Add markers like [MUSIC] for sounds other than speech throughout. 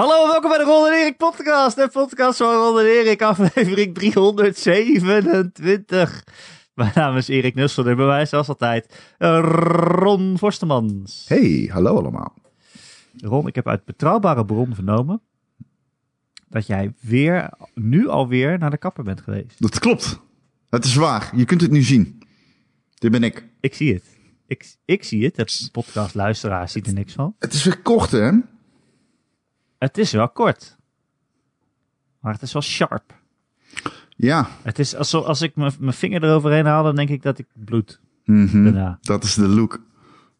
Hallo, welkom bij de Ron en Erik podcast. De podcast van Ron en Erik, aflevering 327. Mijn naam is Erik Nussel en bij mij zoals altijd Ron Forstemans. Hey, hallo allemaal. Ron, ik heb uit betrouwbare bron vernomen dat jij weer, nu alweer, naar de kapper bent geweest. Dat klopt. Het is waar. Je kunt het nu zien. Dit ben ik. Ik zie het. Ik, ik zie het. De podcastluisteraar ziet er niks van. Het is weer kort, hè? Het is wel kort. Maar het is wel sharp. Ja. Het is alsof als ik mijn mijn vinger eroverheen haal, dan denk ik dat ik bloed. Daarna. Dat is de look.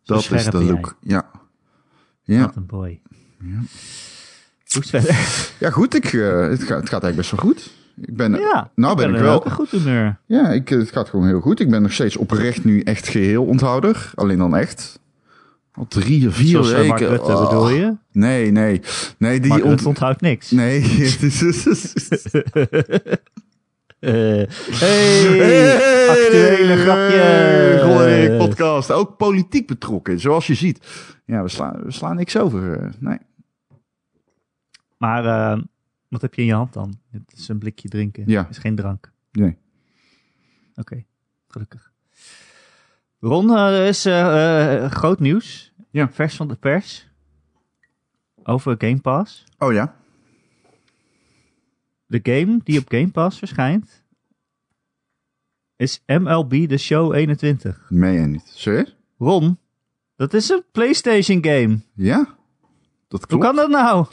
Dat is de look. Ja. Ja. Wat een boy. Verder? Ja, goed. Ik, eh, het, gaat, het gaat eigenlijk best wel goed. Ik ben, Ja, nou ben ik wel. goed humeur. Ja, ik, het gaat gewoon heel goed. Ik ben nog steeds oprecht nu echt geheel onthouder. Alleen dan echt. Al drie, vier Zoals eh, weken. Mark Rutte Oh. bedoel je? Nee, nee. Nee, die Mark ont- Rutte onthoudt niks. Nee. [LAUGHS] het is- Eh, [LAUGHS] hey, actuele grapje. En Erik podcast. Ook politiek betrokken, zoals je ziet. Ja, we slaan, we slaan niks over. eh, nee. Maar eh, wat heb je in je hand dan? Het is een blikje drinken. Ja. Het is geen drank. nee. Oké, gelukkig. Ron, eh, er is eh, eh, groot nieuws. Ja. Vers van de pers. Over Game Pass. Oh ja? De game die op Game Pass verschijnt is MLB The Show 21. Meen je niet? Serieus? Ron, dat is een PlayStation game. Ja? Dat Hoe klopt. kan dat nou?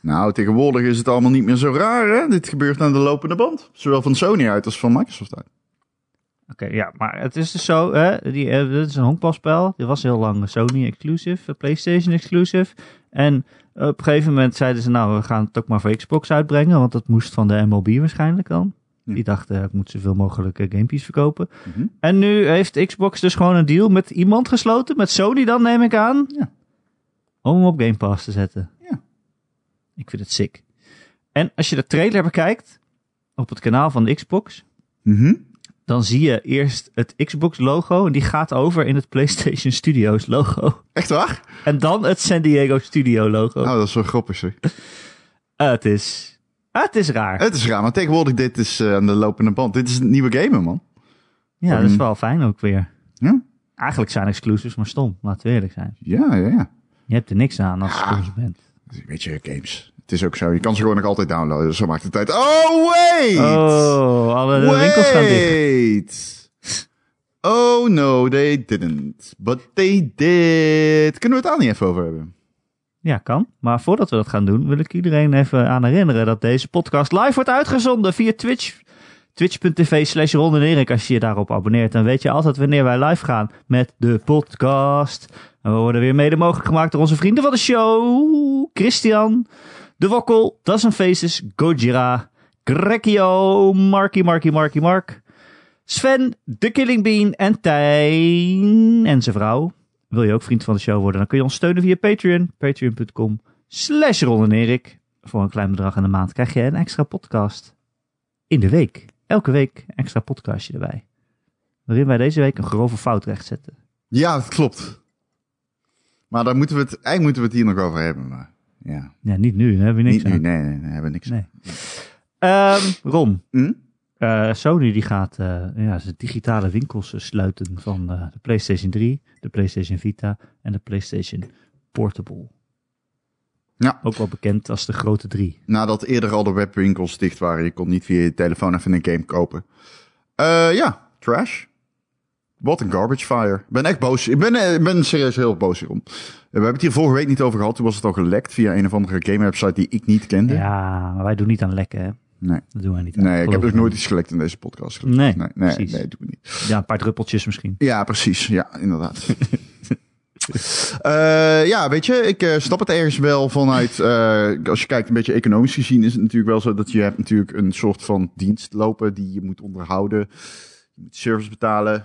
Nou, tegenwoordig is het allemaal niet meer zo raar, hè? Dit gebeurt aan de lopende band. Zowel van Sony uit als van Microsoft uit. Oké, ja, maar het is dus zo, hè, die, eh, dit is een honkbalspel. Dit was heel lang Sony exclusive, PlayStation exclusive. En op een gegeven moment zeiden ze, nou, we gaan het ook maar voor Xbox uitbrengen, want dat moest van de MLB waarschijnlijk dan. Ja. Die dachten, ik moet zoveel mogelijk eh, gamepies verkopen. Mhm. En nu heeft Xbox dus gewoon een deal met iemand gesloten, met Sony dan neem ik aan, Ja. om hem op Game Pass te zetten. Ja. Ik vind het sick. En als je de trailer bekijkt, op het kanaal van de Xbox, Mhm. Dan zie je eerst het Xbox-logo en die gaat over in het PlayStation Studios logo. Echt waar? En dan het San Diego Studio-logo. Oh, dat is wel grappig, zeg. Ah, het, is, ah, het is raar. Het is raar, maar tegenwoordig dit is eh, aan de lopende band. Dit is het nieuwe gamen, man. ja, dat is wel fijn ook weer. Ja? Eigenlijk zijn exclusives maar stom, laten we eerlijk zijn. Ja, ja, ja. Je hebt er niks aan als Ja. consument. Weet je, games. Het is ook zo. Je kan ze gewoon nog altijd downloaden. Dus zo maakt het uit. Oh, wait! Oh, alle winkels gaan dicht. Oh no, they didn't. But they did. Kunnen we het daar niet even over hebben? Ja, kan. Maar voordat we dat gaan doen, wil ik iedereen even aan herinneren dat deze podcast live wordt uitgezonden via Twitch. Twitch.tv slash Ron. Als je je daarop abonneert, dan weet je altijd wanneer wij live gaan met de podcast. En we worden weer mede mogelijk gemaakt door onze vrienden van de show. Christian, De Wokkel, Das Faces, Gojira, Grekio, Marky, Marky, Marky, Mark, Sven, The Killing Bean en Tijn en zijn vrouw. Wil je ook vriend van de show worden, dan kun je ons steunen via Patreon. Patreon.com slash. Voor een klein bedrag aan de maand krijg je een extra podcast. In de week. Elke week een extra podcastje erbij. Waarin wij deze week een grove fout rechtzetten. Ja, dat klopt. Maar daar moeten we het, eigenlijk moeten we het hier nog over hebben. Maar ja, Ja, niet nu, daar hebben we niks niet nu. Nee, nee, nee, hebben we niks. Nee. Ehm, Ron, Hm? eh, Sony die gaat eh, ja, zijn digitale winkels sluiten van eh, de PlayStation 3, de PlayStation Vita en de PlayStation Portable. Ja. Ook wel bekend als de grote drie. Nadat eerder al de webwinkels dicht waren. Je kon niet via je telefoon even een game kopen. Ja, trash. Wat een garbage fire. Ik ben echt boos. Ik ben, eh, ik ben serieus heel boos hierom. We hebben het hier vorige week niet over gehad. Toen was het al gelekt via een of andere game website die ik niet kende. Ja, maar wij doen niet aan lekken, hè? Nee. Dat doen wij niet aan. Nee, ik heb ook nooit iets gelekt in deze podcast. Nee, nee, nee, precies. nee, doe ik niet. Ja, een paar druppeltjes misschien. Ja, precies. Ja, inderdaad. [LAUGHS] Eh, ja, weet je, ik eh, snap het ergens wel vanuit. als je kijkt, een beetje economisch gezien, is het natuurlijk wel zo dat je hebt natuurlijk een soort van dienst lopen die je moet onderhouden. Je moet service betalen.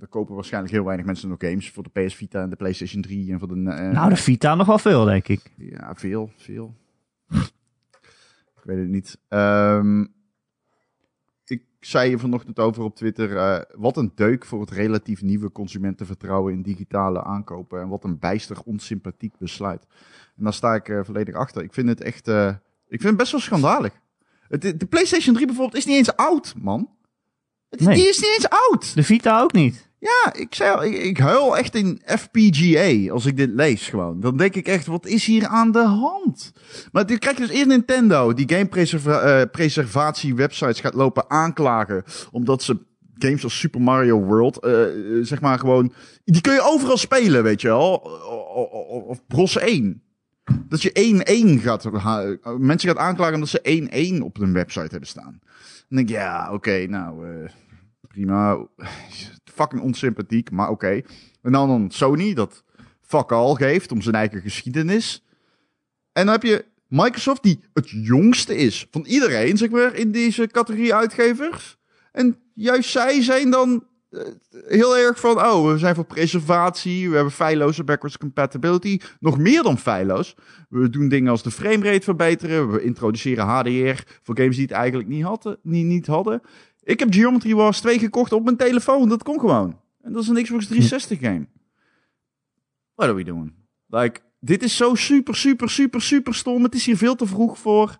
Er kopen waarschijnlijk heel weinig mensen nog games voor de PS Vita en de PlayStation 3 en voor de. eh, Nou, de Vita nog wel veel, denk ik. Ja, veel, veel. [LAUGHS] ik weet het niet. Ehm, ik zei je vanochtend over op Twitter. eh, wat een deuk voor het relatief nieuwe consumentenvertrouwen in digitale aankopen. En wat een bijster onsympathiek besluit. En daar sta ik eh, volledig achter. Ik vind het echt. ik vind het best wel schandalig. Het, de PlayStation 3 bijvoorbeeld is niet eens oud, man. Het, Nee. Die is niet eens oud. De Vita ook niet. Ja, ik, zei ik, ik huil echt in FPGA als ik dit lees gewoon. Dan denk ik echt, wat is hier aan de hand? Maar krijg je dus eerst Nintendo, die gamepreservatie websites gaat lopen aanklagen. Omdat ze games als Super Mario World, eh, eh, zeg maar gewoon... Die kun je overal spelen, weet je wel. Of Bros 1. Dat je 1-1 gaat... Mensen gaat aanklagen omdat ze 1-1 op hun website hebben staan. Dan denk ik, ja, oké, nou... eh, prima. Fucking onsympathiek, maar oké. En dan dan Sony, dat fuck all geeft om zijn eigen geschiedenis. En dan heb je Microsoft, die het jongste is van iedereen, zeg maar, in deze categorie uitgevers. En juist zij zijn dan eh, heel erg van, oh, we zijn voor preservatie, we hebben feilloze backwards compatibility. Nog meer dan feilloos. We doen dingen als de framerate verbeteren, we introduceren HDR voor games die het eigenlijk niet hadden. Niet, niet hadden. Ik heb Geometry Wars 2 gekocht op mijn telefoon. Dat kon gewoon. En dat is een Xbox 360 game. What are we doing? Like, dit is zo super, super, super, super stom. Het is hier veel te vroeg voor.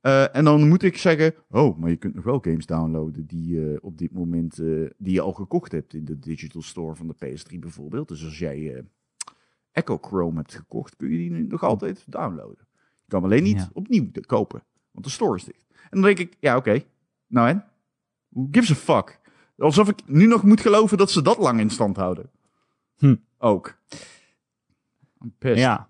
Eh, en dan moet ik zeggen, oh, maar je kunt nog wel games downloaden die eh, op dit moment, eh, die je al gekocht hebt in de digital store van de PS3 bijvoorbeeld. Dus als jij Echo Chrome hebt gekocht, kun je die nu nog altijd downloaden. Je kan hem alleen niet Ja. opnieuw kopen, want de store is dicht. En dan denk ik, ja oké, nou en? Who gives a fuck? Alsof ik nu nog moet geloven dat ze dat lang in stand houden. Hm. Ook. Pissed. Ja.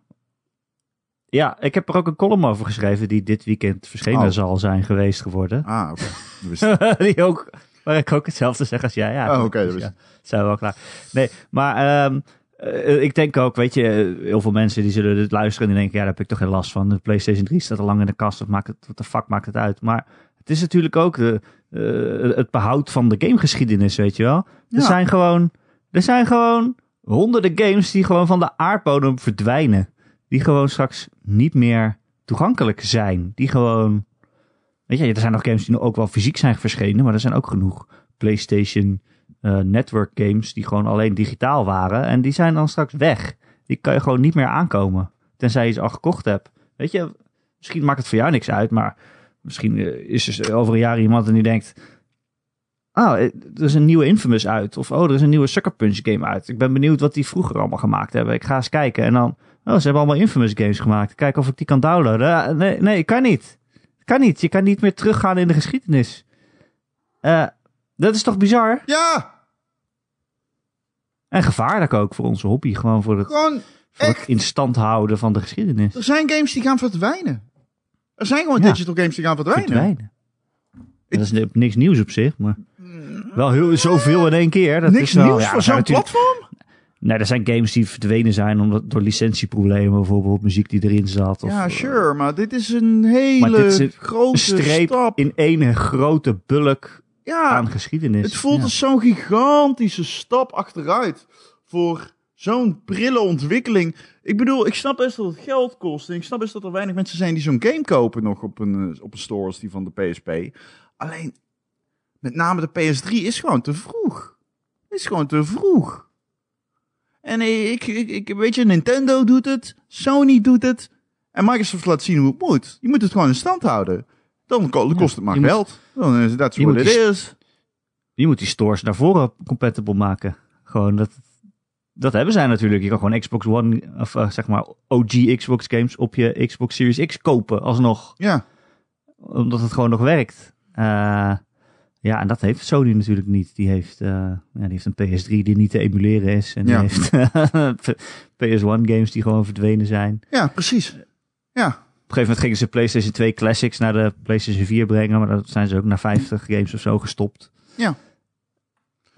Ja, ik heb er ook een column over geschreven die dit weekend verschenen Oh. zal zijn geweest geworden. Ah, oké. [LAUGHS] Die ook, waar ik ook hetzelfde zeg als jij. Ja, Oh, oké, dat dus ja, zijn we wel klaar. Nee, maar ehm, eh, ik denk ook, weet je, heel veel mensen die zullen dit luisteren en die denken, ja, daar heb ik toch geen last van. De PlayStation 3 staat al lang in de kast, wat, maakt het, wat de fuck maakt het uit? Maar het is natuurlijk ook de, eh, het behoud van de gamegeschiedenis, weet je wel. Er zijn gewoon, er zijn gewoon honderden games die gewoon van de aardbodem verdwijnen. Die gewoon straks niet meer toegankelijk zijn. Die gewoon, weet je, er zijn nog games die ook wel fysiek zijn verschenen, maar er zijn ook genoeg PlayStation eh, Network games die gewoon alleen digitaal waren. En die zijn dan straks weg. Die kan je gewoon niet meer aankomen. Tenzij je ze al gekocht hebt. Weet je, misschien maakt het voor jou niks uit, maar misschien eh, is er over een jaar iemand en die denkt. Oh, er is een nieuwe Infamous uit. Of oh, er is een nieuwe Sucker Punch game uit. Ik ben benieuwd wat die vroeger allemaal gemaakt hebben. Ik ga eens kijken. En dan, oh, ze hebben allemaal Infamous games gemaakt. Kijken of ik die kan downloaden. Nee, nee, kan niet. Kan niet. Je kan niet meer teruggaan in de geschiedenis. Eh, dat is toch bizar? Ja, En gevaarlijk ook voor onze hobby. Gewoon voor het, gewoon voor het in stand houden van de geschiedenis. Er zijn games die gaan verdwijnen. Er zijn gewoon Ja. digital games die gaan verdwijnen. Verdwijnen. Dat is ni- niks nieuws op zich, maar wel heel, zoveel in één keer. Dat Niks is wel, nieuws ja, voor zo'n platform? Nee, er zijn games die verdwenen zijn omdat, door licentieproblemen, bijvoorbeeld muziek die erin zat. Of, ja, sure, maar dit is een hele is een grote streep stap. in één grote bulk Ja, aan geschiedenis. het voelt Ja. als zo'n gigantische stap achteruit voor zo'n prille ontwikkeling. Ik bedoel, ik snap best dat het geld kost. En ik snap best dat er weinig mensen zijn die zo'n game kopen nog op een, eh, op een store als die van de PSP. Alleen, met name de PS3 is gewoon te vroeg. Is gewoon te vroeg. En ik, ik, ik, weet je, Nintendo doet het, Sony doet het. En Microsoft laat zien hoe het moet. Je moet het gewoon in stand houden. Dan ko- kost het maar geld. Dan is dat it die- is. Je moet die stores naar voren compatible maken. Gewoon dat, dat hebben zij natuurlijk. Je kan gewoon Xbox One, of eh, zeg maar OG Xbox games op je Xbox Series X kopen alsnog. Ja. Omdat het gewoon nog werkt. Eh, ja, en dat heeft Sony natuurlijk niet. Die heeft, eh, ja, die heeft een PS3 die niet te emuleren is. En die Ja. heeft [LAUGHS] PS1 games die gewoon verdwenen zijn. Ja, precies. Ja. Op een gegeven moment gingen ze PlayStation 2 Classics naar de PlayStation 4 brengen. Maar dat zijn ze ook naar 50 games of zo gestopt. Ja.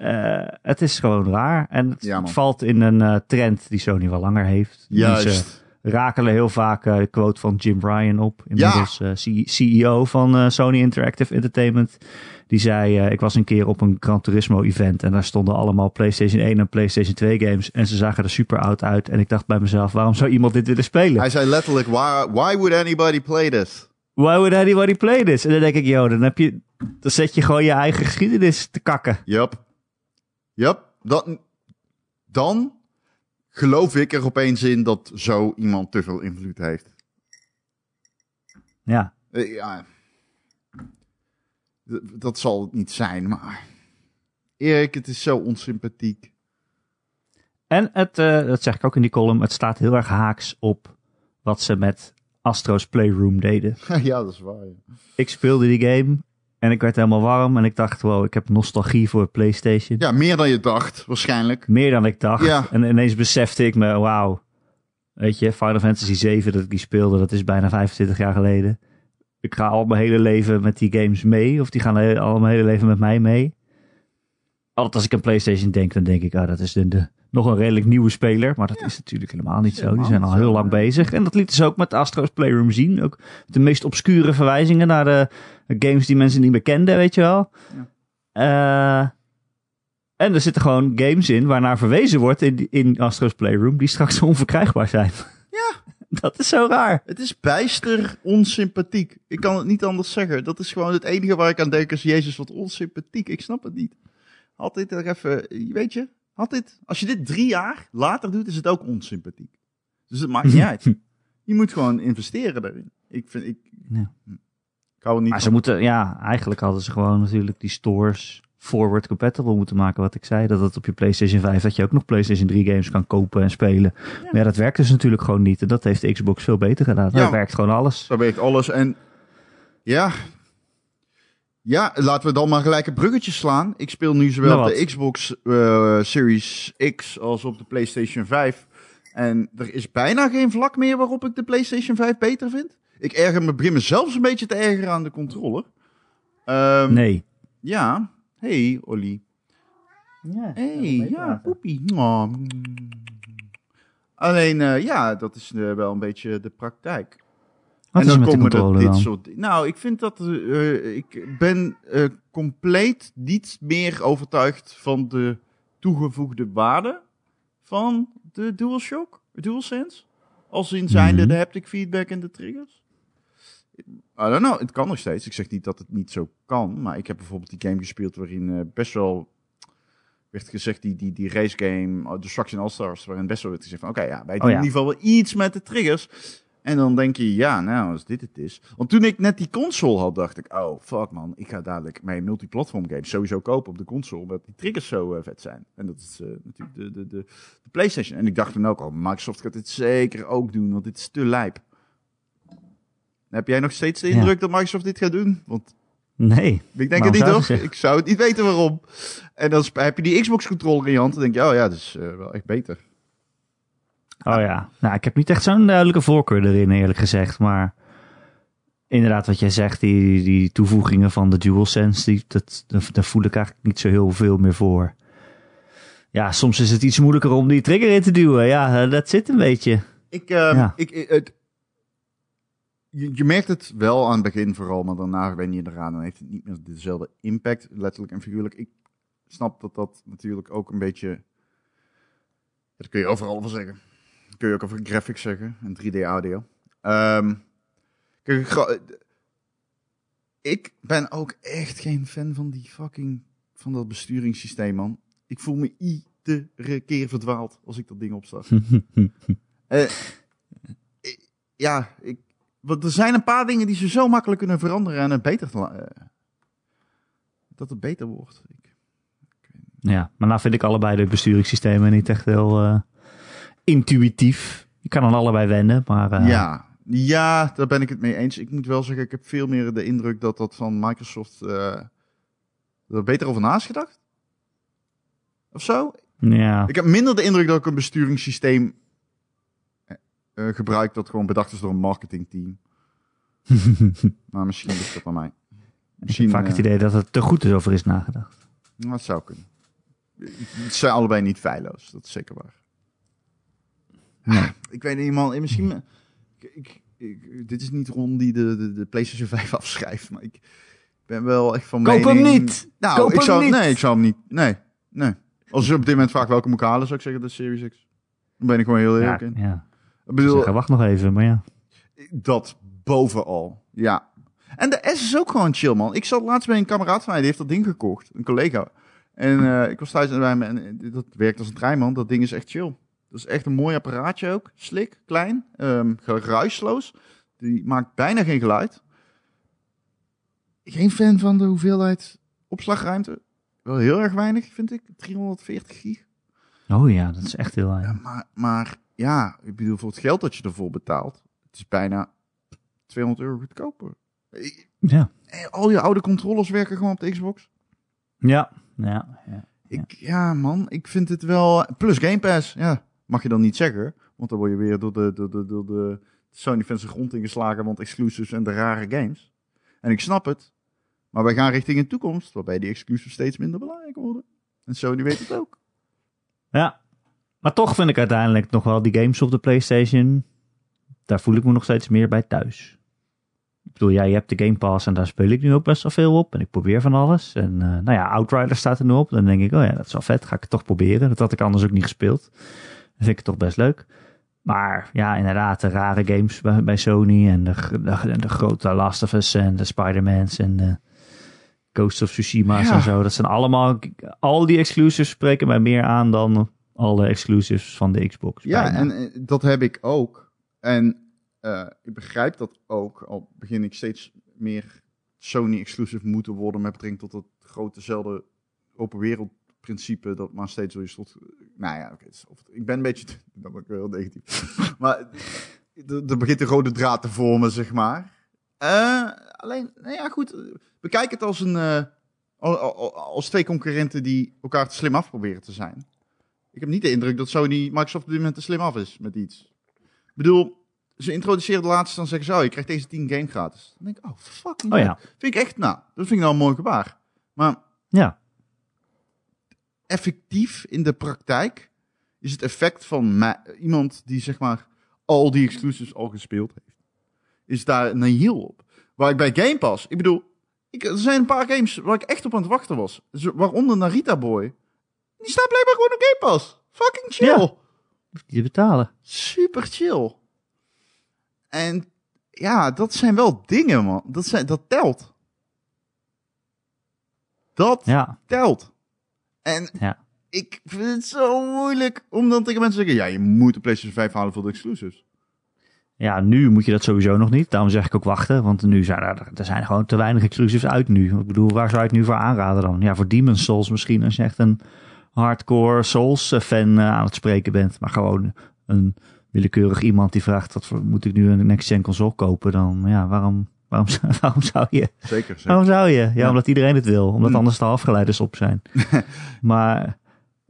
Eh, het is gewoon raar. En het Ja, valt in een eh, trend die Sony wel langer heeft. Juist. rakelen heel vaak eh, de quote van Jim Bryan op. Inmiddels C- CEO van Sony Interactive Entertainment. Die zei, ik was een keer op een Gran Turismo event. En daar stonden allemaal PlayStation 1 en PlayStation 2 games. En ze zagen er super oud uit. En ik dacht bij mezelf, waarom zou iemand dit willen spelen? Hij zei letterlijk, why, why would anybody play this? Why would anybody play this? En dan denk ik, joh, dan, heb je, dan zet je gewoon je eigen geschiedenis te kakken. Yup. Yup. Dan, dan geloof ik er opeens in dat zo iemand te veel invloed heeft. Ja. Eh, Ja. Dat zal het niet zijn, maar... Erik, het is zo onsympathiek. En het, eh, dat zeg ik ook in die column, het staat heel erg haaks op wat ze met Astro's Playroom deden. [LAUGHS] ja, dat is waar. ja. Ik speelde die game en ik werd helemaal warm en ik dacht, wow, ik heb nostalgie voor PlayStation. Ja, meer dan je dacht, waarschijnlijk. Meer dan ik dacht. Ja. En ineens besefte ik me, wauw. Weet je, Final Fantasy 7 dat ik die speelde, dat is bijna 25 jaar geleden. Ik ga al mijn hele leven met die games mee. Of die gaan al mijn hele leven met mij mee. Altijd als ik aan PlayStation denk, dan denk ik, ah, dat is de, de- nog een redelijk nieuwe speler. Maar dat is natuurlijk helemaal niet zo. Die zijn al heel lang bezig. En dat lieten ze ook met Astro's Playroom zien. Ook de meest obscure verwijzingen naar de, games die mensen niet meer kenden, weet je wel. Eh, en er zitten gewoon games in waarnaar verwezen wordt in, in Astro's Playroom, die straks [LAUGHS] onverkrijgbaar zijn. Ja. [LAUGHS] Dat is zo raar. Het is bijster onsympathiek. Ik kan het niet anders zeggen. Dat is gewoon het enige waar ik aan denk is, Jezus, wat onsympathiek. Ik snap het niet. Dit er even, weet je, had dit, als je dit drie jaar later doet, is het ook onsympathiek. Dus het maakt niet [LAUGHS] uit. Je moet gewoon investeren daarin. Ik vind, ik, Ja. ik hou er niet Maar ze moeten, ja, eigenlijk hadden ze gewoon natuurlijk die stores forward compatible moeten maken. Wat ik zei, dat het op je PlayStation 5, dat je ook nog PlayStation 3 games kan kopen en spelen. Maar ja, dat werkt dus natuurlijk gewoon niet. En dat heeft Xbox veel beter gedaan. Ja. Dat werkt gewoon alles. Zo werkt alles. En ja, ja, laten we dan maar gelijk een bruggetje slaan. Ik speel nu zowel Nou, op de Xbox eh, Series X als op de PlayStation 5. En er is bijna geen vlak meer waarop ik de PlayStation 5 beter vind. Ik erger me, begin me zelfs een beetje te ergeren aan de controller. Ehm, Nee. Ja. Hey, Olly. Ja, Hey, ja, poepie. Oh. Alleen, eh, ja, dat is eh, wel een beetje de praktijk. Wat en dan komen er dit dan? soort. Nou, ik vind dat. eh, ik ben eh, compleet niet meer overtuigd van de toegevoegde waarde van de DualShock, DualSense. Als in zijnde Mhm. de haptic feedback en de triggers. I don't know, het kan nog steeds. Ik zeg niet dat het niet zo kan. Maar ik heb bijvoorbeeld die game gespeeld waarin eh, best wel werd gezegd, die, die, die race game, oh, Destruction All-Stars, waarin best wel werd gezegd van, oké, ja, wij doen Oh ja. in ieder geval wel iets met de triggers. En dan denk je, ja, nou, als dit het is. Want toen ik net die console had, dacht ik, oh, fuck man, ik ga dadelijk mijn multiplatform games sowieso kopen op de console, omdat die triggers zo eh, vet zijn. En dat is eh, natuurlijk de, de, de, de PlayStation. En ik dacht toen ook, oh, Microsoft gaat dit zeker ook doen, want dit is te lijp. Heb jij nog steeds de Ja. indruk dat Microsoft dit gaat doen? Want Nee. ik denk het niet, toch? Ik zou het niet weten waarom. En dan heb je die Xbox-controller in je hand. Dan denk je, oh ja, dat is eh, wel echt beter. Oh ja. Nou, ik heb niet echt zo'n duidelijke voorkeur erin, eerlijk gezegd. Maar inderdaad, wat jij zegt, die, die toevoegingen van de DualSense, die, dat, daar, voel ik eigenlijk niet zo heel veel meer voor. Ja, soms is het iets moeilijker om die trigger in te duwen. Ja, eh, dat zit een beetje. Ik, ehm, Ja. ik, ik- het, je, je merkt het wel aan het begin vooral, maar daarna wen je eraan. Dan heeft het niet meer dezelfde impact, letterlijk en figuurlijk. Ik snap dat dat natuurlijk ook een beetje... Dat kun je overal over zeggen. Kun je ook over graphics zeggen en 3D-audio. Ehm kijk, ik ben ook echt geen fan van die fucking... van dat besturingssysteem, man. Ik voel me iedere keer verdwaald als ik dat ding opstart. [LAUGHS] Eh, ik- ja, ik, want er zijn een paar dingen die ze zo makkelijk kunnen veranderen en het beter te eh, dat het beter wordt. Ik, ja, maar nou vind ik allebei de besturingssystemen niet echt heel eh, intuïtief. Je kan aan allebei wennen, maar eh, ja, ja, daar ben ik het mee eens. Ik moet wel zeggen, ik heb veel meer de indruk dat dat van Microsoft eh, er beter over na is gedacht. Of zo? ja. Ik heb minder de indruk dat ik een besturingssysteem eh, gebruik dat gewoon bedacht is door een marketingteam. [LAUGHS] Maar misschien ligt dat aan mij. ik heb vaak het idee dat het te goed is over is nagedacht. Dat zou kunnen. Het zijn allebei niet feilloos, dat is zeker waar. Nee. [LAUGHS] Ik weet niet, man. Misschien. Ik, ik, ik- dit is niet Ron die de, de, de PlayStation [LAUGHS] 5 afschrijft, maar ik ben wel echt van Koop mening... hem niet! Nou, Koop ik hem zou, niet! Nee, ik zou hem niet. Nee, nee. Als je op dit moment vraagt welke moet halen, zou ik zeggen de Series X. Dan ben ik gewoon heel Ja, eerlijk in. ja. Ik bedoel, Zeggen, wacht nog even, maar ja. dat bovenal. Ja. En de S is ook gewoon chill, man. Ik zat laatst bij een kameraad van mij, die heeft dat ding gekocht. Een collega. En eh, ik was thuis bij hem en eh, dat werkt als een trein, man. Dat ding is echt chill. Dat is echt een mooi apparaatje ook. Slik, klein, ehm geruisloos. Die maakt bijna geen geluid. Geen fan van de hoeveelheid opslagruimte. Wel heel erg weinig, vind ik. 340 gig. Oh ja, dat is echt heel Ja, weinig. maar, maar ja, ik bedoel, voor het geld dat je ervoor betaalt, het is bijna 200 euro goedkoper. Ja. eh, Al je oude controllers werken gewoon op de Xbox. Ja. Ja. ja. Ik, ja, man, ik vind het wel. Plus Game Pass, ja, mag je dan niet zeggen, want dan word je weer door de, de, de Sony-fans de grond ingeslagen, want exclusives en de rare games. En ik snap het, maar wij gaan richting een toekomst waarbij die exclusives steeds minder belangrijk worden. En Sony weet het ook. Ja. Maar toch vind ik uiteindelijk nog wel die games op de PlayStation. Daar voel ik me nog steeds meer bij thuis. Ik bedoel, ja, je hebt de Game Pass en daar speel ik nu ook best wel veel op. En ik probeer van alles. En eh, nou ja, Outrider staat er nu op. Dan denk ik, oh ja, dat is wel vet. Ga ik het toch proberen. Dat had ik anders ook niet gespeeld. Vind ik het toch best leuk. Maar ja, inderdaad, de rare games bij, bij Sony. En de, de, de grote Last of Us en de Spider-Mans en de Ghost of Tsushima's Ja. en zo. Dat zijn allemaal, al die exclusives spreken mij meer aan dan alle exclusives van de Xbox. Ja, en eh, dat heb ik ook. En eh, ik begrijp dat ook, al begin ik steeds meer Sony-exclusive moeten worden met betrekking tot het grote zelfde open wereld principe dat maar steeds door je slot... Nou ja, oké, ik ben een beetje... [LAUGHS] Dan ben ik wel heel negatief. [LAUGHS] maar er begint een rode draad te vormen, zeg maar. Eh, alleen, nou ja, goed. Bekijk het als een... eh, al- al- als twee concurrenten die elkaar te slim af proberen te zijn. Ik heb niet de indruk dat Sony Microsoft op dit moment te slim af is met iets. Ik bedoel, ze introduceren de laatste, dan zeggen ze, oh, je krijgt deze 10 game gratis. Dan denk ik, oh, fucking Oh ja, Vind ik echt, nou, dat vind ik nou een mooi gebaar. Maar ja. Effectief in de praktijk is het effect van ma- iemand die, zeg maar, al die exclusives al gespeeld heeft, is daar een heel op. Waar ik bij Game Pass, ik bedoel, ik, er zijn een paar games waar ik echt op aan het wachten was. Dus waaronder Narita Boy. Die staat blijkbaar gewoon op Game Pass. Fucking chill. Ja. Je betalen. super chill. En ja, dat zijn wel dingen, man. Dat, zijn, dat telt. Dat Ja, telt. En ja. ik vind het zo moeilijk om dan tegen mensen te zeggen... Ja, je moet de PlayStation 5 halen voor de exclusives. Ja, nu moet je dat sowieso nog niet. Daarom zeg ik ook wachten. Want nu zijn er, er zijn gewoon te weinig exclusives uit nu. Ik bedoel, waar zou je het nu voor aanraden dan? Ja, voor Demon's Souls misschien als je echt een hardcore Souls eh, fan eh, aan het spreken bent. Maar gewoon een willekeurig iemand die vraagt, wat voor, moet ik nu een next-gen console kopen? Dan ja, waarom, waarom, zou- [LAUGHS] waarom zou je? Zeker, zeker. Waarom zou je? Ja, Ja. omdat iedereen het wil. Omdat Hm. anders de afgeleiders op zijn. [LAUGHS] maar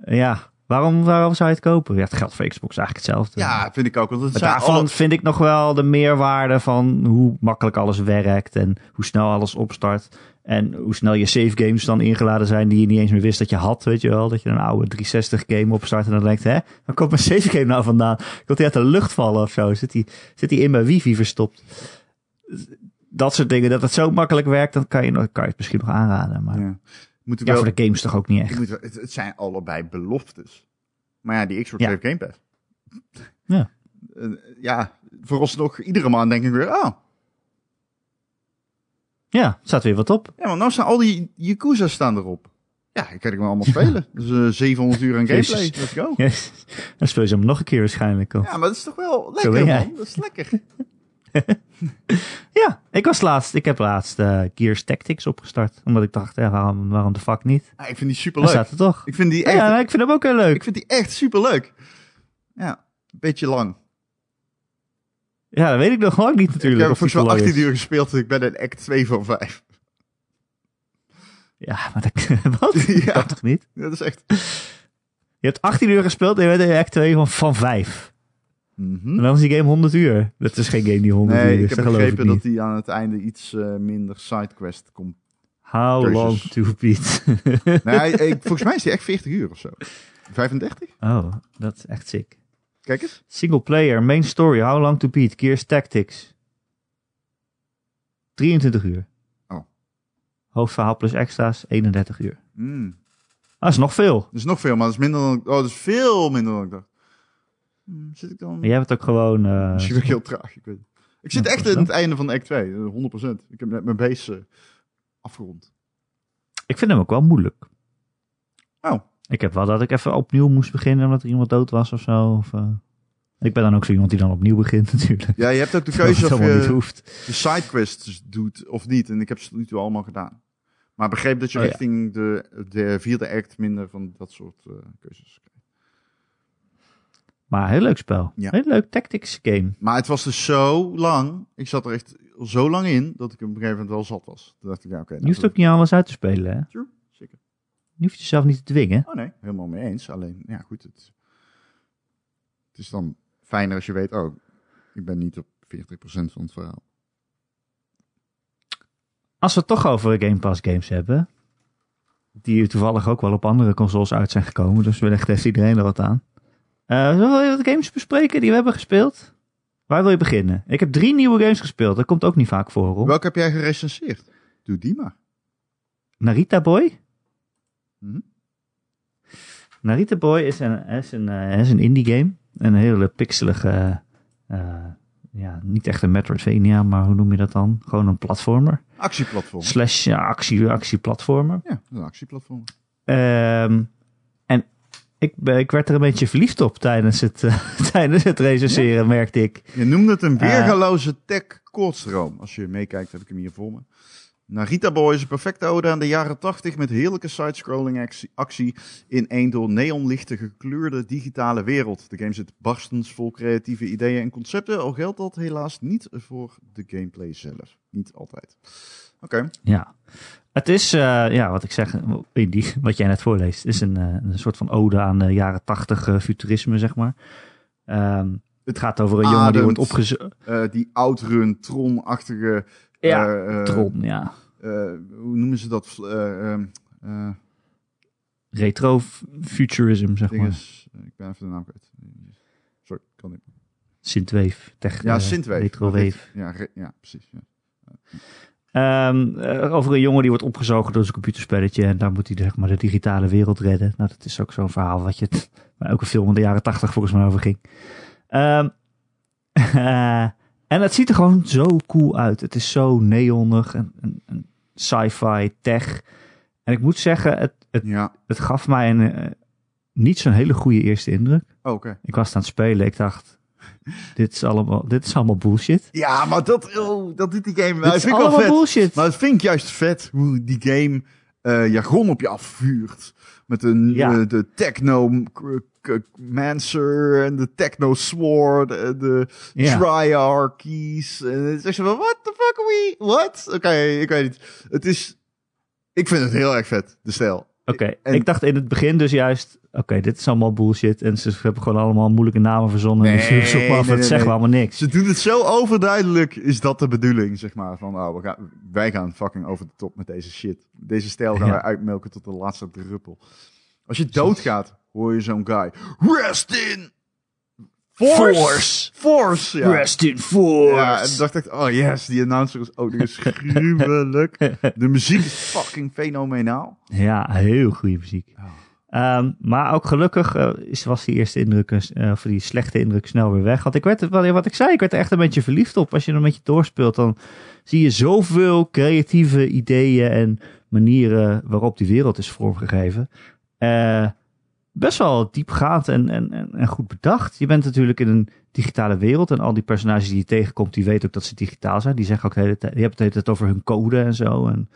ja, waarom, waarom zou je het kopen? Ja, het geldt voor Xbox eigenlijk hetzelfde. Ja, vind ik ook. Want het Maar daarvan alle- vind ik nog wel de meerwaarde van hoe makkelijk alles werkt en hoe snel alles opstart. En hoe snel je save games dan ingeladen zijn die je niet eens meer wist dat je had, weet je wel. Dat je een oude 360 game opstart en dan denkt, hè, waar komt mijn save game nou vandaan? Komt die uit de lucht vallen of zo? Zit die, zit die in mijn wifi verstopt? Dat soort dingen, dat het zo makkelijk werkt, dan kan je, nog- kan je het misschien nog aanraden. Maar ja, Ja. Moet ik wel, voor de games toch ook niet echt. moet het, het zijn allebei beloftes. Maar ja, die Xbox Ja. heeft Game Pass. Ja. Eh, ja, vooralsnog iedere maand denk ik weer... Oh, Ja, staat weer wat op. Ja, want nou staan al die Yakuza's staan erop. Ja, ik kan ik me allemaal spelen. Dus eh 700 uur aan gameplay. Let's go. Yes. Dan speel je ze hem nog een keer waarschijnlijk. Of... Ja, maar dat is toch wel lekker, man. Dat is lekker. [LAUGHS] Ik was laatst. Ik heb laatst eh, Gears Tactics opgestart. Omdat ik dacht, waarom, waarom de fuck niet? Ja, ik vind die super leuk. staat er toch. Ik vind die echt, Ja, ik vind hem ook heel leuk. ik vind die echt super leuk. Ja, een beetje lang. Ja, dat weet ik nog lang niet ik natuurlijk. heb of die volgens mij zo lang 18 is. uur gespeeld. Ik ben in act 2 van 5. Ja, maar dat, [LAUGHS] wat? [LAUGHS] Ja. Dat kan toch niet? Dat is echt... Je hebt 18 uur gespeeld en je bent in act 2 van, van 5. Mhm. En dan is die game 100 uur. Dat is geen game die 100 uur is. ik heb dat geloof ik begrepen dat die aan het einde iets eh, minder sidequest komt. How long to beat? [LAUGHS] Nee, [LAUGHS] ik, volgens mij is die echt 40 uur of zo. 35? oh, dat is echt sick. Kijk eens. Single player, main story, how long to beat, Gears Tactics. 23 uur. Oh. Hoofdverhaal plus extra's, 31 uur. Mm. Dat is nog veel. Dat is nog veel, maar dat is minder dan... Oh, dat is veel minder dan ik dacht. Hmm, zit ik dan... Maar jij bent ook gewoon... eh, [LAUGHS] Misschien ik heel traag, ik weet het. Ik zit echt in het einde van act 2, eh, 100%. Ik heb net mijn base eh, afgerond. Ik vind hem ook wel moeilijk. Oh. Ik heb wel dat ik even opnieuw moest beginnen omdat er iemand dood was of zo. Of, eh, ik ben dan ook zo iemand die dan opnieuw begint [LAUGHS] natuurlijk. Ja, je hebt ook de [LAUGHS] keuze of niet je hoeft. de sidequests doet of niet. En ik heb ze nu toe allemaal gedaan. Maar begreep dat je Oh, ja. richting de, de vierde act minder van dat soort eh, keuzes krijgt. Maar heel leuk spel. Ja. Heel leuk tactics game. Maar het was dus zo lang. Ik zat er echt zo lang in dat ik op een gegeven moment wel zat was. Toen dacht ik, ja, oké. nou, Je hoeft ook niet alles uit te spelen. Hè? True, zeker. Je hoeft jezelf niet te dwingen. Oh nee, helemaal mee eens. Alleen, ja goed, het, het is dan fijner als je weet, oh, ik ben niet op 40% van het verhaal. Als we het toch over Game Pass games hebben. Die toevallig ook wel op andere consoles uit zijn gekomen. Dus wellicht heeft iedereen er wat aan. Eh zullen we wat games bespreken die we hebben gespeeld? Waar wil je beginnen? Ik heb drie nieuwe games gespeeld. Dat komt ook niet vaak voor. Hoor. Welke heb jij gerecenseerd? Doe die maar. Narita Boy? Mhm. Narita Boy is een, is een, eh, is een indie game. Een hele pixelige, eh, ja, niet echt een Metroidvania, maar hoe noem je dat dan? Gewoon een platformer. Actieplatform. Slash ja, actie, actieplatformer. Ja, een actieplatform. Ehm, en ik, ben- ik werd er een beetje verliefd op tijdens het, eh, [LAUGHS] tijdens het recenseren, merkte ik. Je noemde het een Eh. weergaloze tech-koortsdroom. Als je meekijkt, heb ik hem hier voor me. Narita Boy is een perfecte ode aan de jaren 80 met heerlijke side-scrolling actie, actie in een door neonlichten gekleurde digitale wereld. De game zit barstens vol creatieve ideeën en concepten, al geldt dat helaas niet voor de gameplay zelf. Niet altijd. Oké, Ja. Het is, eh, ja, wat ik zeg, die, wat jij net voorleest, is een, eh, een soort van ode aan de jaren tachtig eh, futurisme, zeg maar. Ehm, het gaat over een jongen die wordt opgezocht. Die outrun, tron-achtige... Ja, Tron, ja. hoe noemen ze dat? Eh, ehm, eh, Retro-futurism, zeg maar. Ik ben even de naam kwijt. Sorry, kan niet. Synthwave. Tech, Ja, Synthwave. Retrowave. Ja, re- ja precies. Ja. Ehm, eh, over een jongen die wordt opgezogen door zijn computerspelletje. En daar moet hij zeg maar, de digitale wereld redden. Nou, dat is ook zo'n verhaal wat je... [LAUGHS] Waar ook een film in de jaren tachtig volgens mij over ging. Ehm, eh, [LAUGHS] en het ziet er gewoon zo cool uit. Het is zo neonig en, en, en sci-fi, tech. En ik moet zeggen, het, het, Ja, het gaf mij een, eh, niet zo'n hele goede eerste indruk. oh, oké. Ik was aan het spelen. Ik dacht, [LAUGHS] dit is allemaal, dit is allemaal bullshit. Ja, maar dat, oh, dat doet die game. Dit Dat is wel allemaal vet. bullshit. Maar dat vind ik juist vet hoe die game eh, jargon op je afvuurt. Met een, Ja. eh, de techno mancer en de techno sword en de Ja. triarchies. En het is echt zo van, what the fuck are we, what? Oké, ik weet niet. Het is, ik vind het heel erg vet, de stijl. Oké, En- ik dacht in het begin dus juist, oké, dit is allemaal bullshit. En ze hebben gewoon allemaal moeilijke namen verzonnen. Nee, dus [LAUGHS] zoek maar af, nee, nee, nee. wel allemaal niks. Ze doen het zo overduidelijk, is dat de bedoeling, zeg maar. Van, oh, we gaan, wij gaan fucking over de top met deze shit. Deze stijl gaan Ja. wij uitmelken tot de laatste druppel. Als je doodgaat, hoor je zo'n guy. Rest in force! Force, ja. Rest in force! Ja, en dacht ik, oh yes, die announcer is ook nog eens gruwelijk. [LAUGHS] De muziek is fucking fenomenaal. Ja, heel goede muziek. Ehm, maar ook gelukkig is, was die eerste indruk, eh, of die slechte indruk snel weer weg. Want ik werd, wat, wat ik zei, ik werd er echt een beetje verliefd op. Als je er een beetje doorspeelt, dan zie je zoveel creatieve ideeën en manieren waarop die wereld is vormgegeven. Eh, best wel diepgaand en, en, en, goed bedacht. Je bent natuurlijk in een digitale wereld en al die personages die je tegenkomt, die weten ook dat ze digitaal zijn. Die zeggen ook de hele tijd, die hebben het tijd over hun code en zo en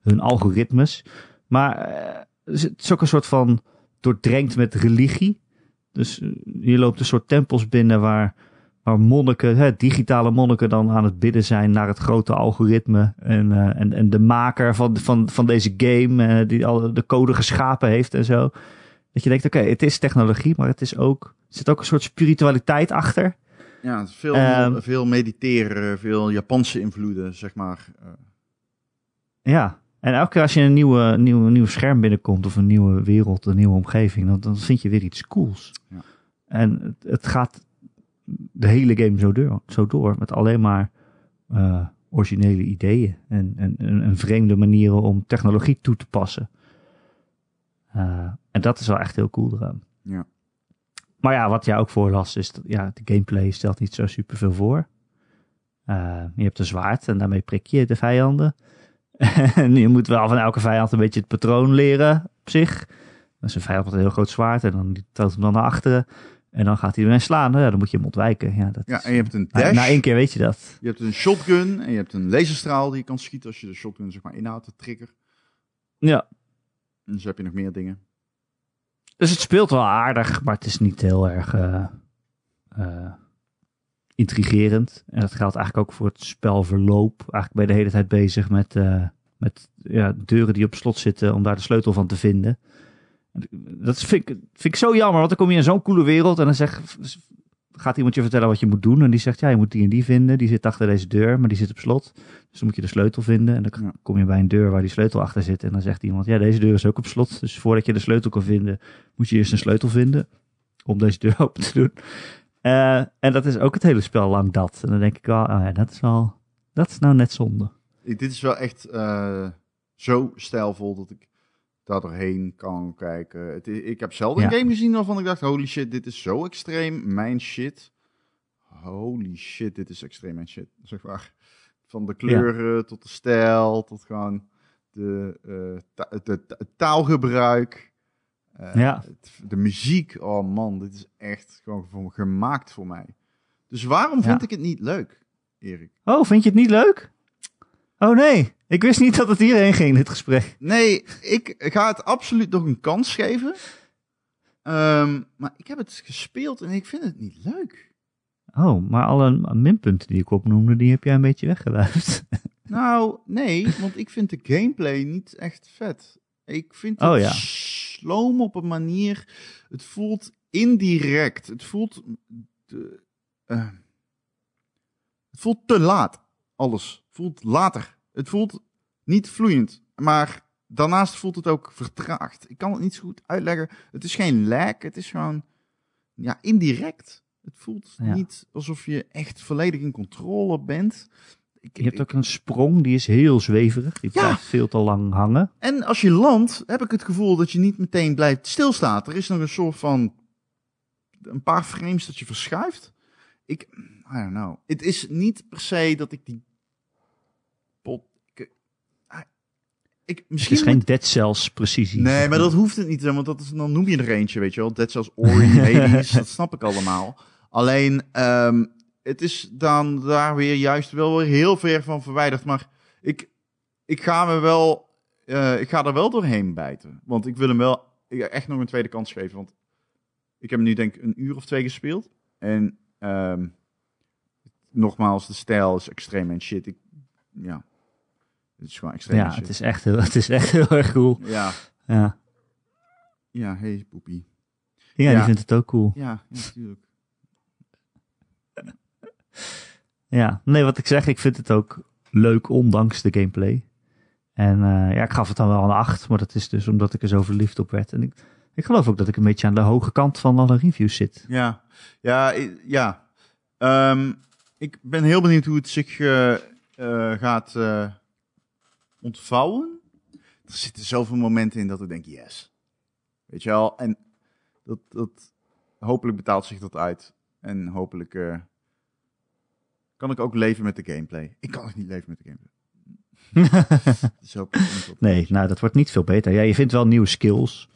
hun algoritmes. Maar eh, het is ook een soort van doordrenkt met religie. Dus eh, je loopt een soort tempels binnen waar, waar monniken, hè, digitale monniken dan aan het bidden zijn naar het grote algoritme. En, eh, en, en de maker van, van, van deze game, die al de code geschapen heeft en zo. Dat je denkt, oké, het is technologie, maar het is ook, er zit ook een soort spiritualiteit achter. Ja, veel, Ehm. veel mediteren, veel Japanse invloeden, zeg maar. Ja, en elke keer als je een nieuwe, nieuwe, nieuw scherm binnenkomt of een nieuwe wereld, een nieuwe omgeving, dan, dan vind je weer iets cools. Ja. En het, het gaat de hele game zo door, zo door met alleen maar eh, originele ideeën en, en, en, en vreemde manieren om technologie toe te passen. Eh, en dat is wel echt heel cool eraan. Ja. Maar ja, wat jij ook voorlas is, dat, ja, de gameplay stelt niet zo super veel voor. Eh, je hebt een zwaard en daarmee prik je de vijanden. [LAUGHS] en je moet wel van elke vijand een beetje het patroon leren op zich. Is een vijand met een heel groot zwaard en dan toont hem dan naar achteren. En dan gaat hij erin slaan. Ja, dan moet je hem ontwijken. Ja, dat Ja, is- en je hebt een na, dash. na één keer weet je dat. Je hebt een shotgun en je hebt een laserstraal die je kan schieten als je de shotgun zeg maar inhoudt, de trigger. Ja, dus heb je nog meer dingen. dus het speelt wel aardig, maar het is niet heel erg eh, eh, intrigerend. En dat geldt eigenlijk ook voor het spelverloop. Eigenlijk ben je de hele tijd bezig met, eh, met ja, deuren die op slot zitten om daar de sleutel van te vinden. Dat vind ik, vind ik zo jammer, want dan kom je in zo'n coole wereld en dan zeg, gaat iemand je vertellen wat je moet doen. En die zegt, ja, je moet die en die vinden. Die zit achter deze deur, maar die zit op slot. Dus dan moet je de sleutel vinden. En dan kom je bij een deur waar die sleutel achter zit. En dan zegt iemand, ja, deze deur is ook op slot. Dus voordat je de sleutel kan vinden, moet je eerst een sleutel vinden. Om deze deur [LAUGHS] open te doen. Eh, en dat is ook het hele spel lang dat. En dan denk ik wel, oh ja, dat is wel, dat is nou net zonde. Dit is wel echt eh, zo stijlvol dat ik daar doorheen kan kijken. Het, ik heb zelden een Ja. game gezien waarvan ik dacht, holy shit, dit is zo extreem mijn shit. Holy shit, dit is extreem mijn shit, [LAUGHS] zeg maar. Van de kleuren tot de stijl, tot gewoon de, eh, ta- de, taalgebruik. eh, Ja. het- de muziek, oh man, dit is echt gewoon voor- gemaakt voor mij. Dus waarom vind Ja. ik het niet leuk, Erik? Oh, vind je het niet leuk? Oh nee, ik wist niet dat het hierheen ging, dit gesprek. Nee, ik ga het absoluut nog een kans geven. Ehm, maar ik heb het gespeeld en ik vind het niet leuk. Oh, maar alle minpunten die ik opnoemde, die heb jij een beetje weggewuifd. [LAUGHS] Nou, nee, want ik vind de gameplay niet echt vet. Ik vind het Oh, ja. sloom op een manier. Het voelt indirect. Het voelt. De, eh, het voelt te laat. Alles. Voelt later. Het voelt niet vloeiend. Maar daarnaast voelt het ook vertraagd. Ik kan het niet zo goed uitleggen. Het is geen lag. Het is gewoon. Ja, indirect. Het voelt Ja. niet alsof je echt volledig in controle bent. Ik, Je hebt ik- ook een sprong, die is heel zweverig. Die Ja. blijft veel te lang hangen. En als je landt, heb ik het gevoel dat je niet meteen blijft stilstaan. Er is nog een soort van een paar frames dat je verschuift. Ik, I don't know. Het is niet per se dat ik die pot. Ik, ah, ik, Het misschien is geen Dead Cells precisie. Nee, maar dat hoeft het niet, want dat is, dan noem je er eentje, weet je wel. Dead Cells, Ori, [LAUGHS] Hades, dat snap ik allemaal. Alleen, ehm, het is dan daar weer juist wel weer heel ver van verwijderd. Maar ik, ik ga me wel, eh, ik ga er wel doorheen bijten. Want ik wil hem wel echt nog een tweede kans geven. Want ik heb hem nu denk ik een uur of twee gespeeld. En ehm, nogmaals, de stijl is extreem en shit. Ik, ja, het is gewoon extreem Ja, shit. het is, echt heel, [LAUGHS] het is echt heel erg cool. Ja, Ja, ja, hey poepie. ja, Ja. die vindt het ook cool. Ja, natuurlijk. [LAUGHS] Ja, nee, wat ik zeg, ik vind het ook leuk, ondanks de gameplay. En eh, ja, ik gaf het dan wel een 8, maar dat is dus omdat ik er zo verliefd op werd. En ik, ik geloof ook dat ik een beetje aan de hoge kant van alle reviews zit. Ja, ja, ja. Ehm, ik ben heel benieuwd hoe het zich eh, eh, gaat ontvouwen. Er zitten zoveel momenten in dat ik denk, yes. Weet je wel? En dat, dat, hopelijk betaalt zich dat uit. En hopelijk eh, kan ik ook leven met de gameplay. Ik kan ook niet leven met de gameplay. [LAUGHS] Zo. Nee, nou, dat wordt niet veel beter. Ja, je vindt wel nieuwe skills.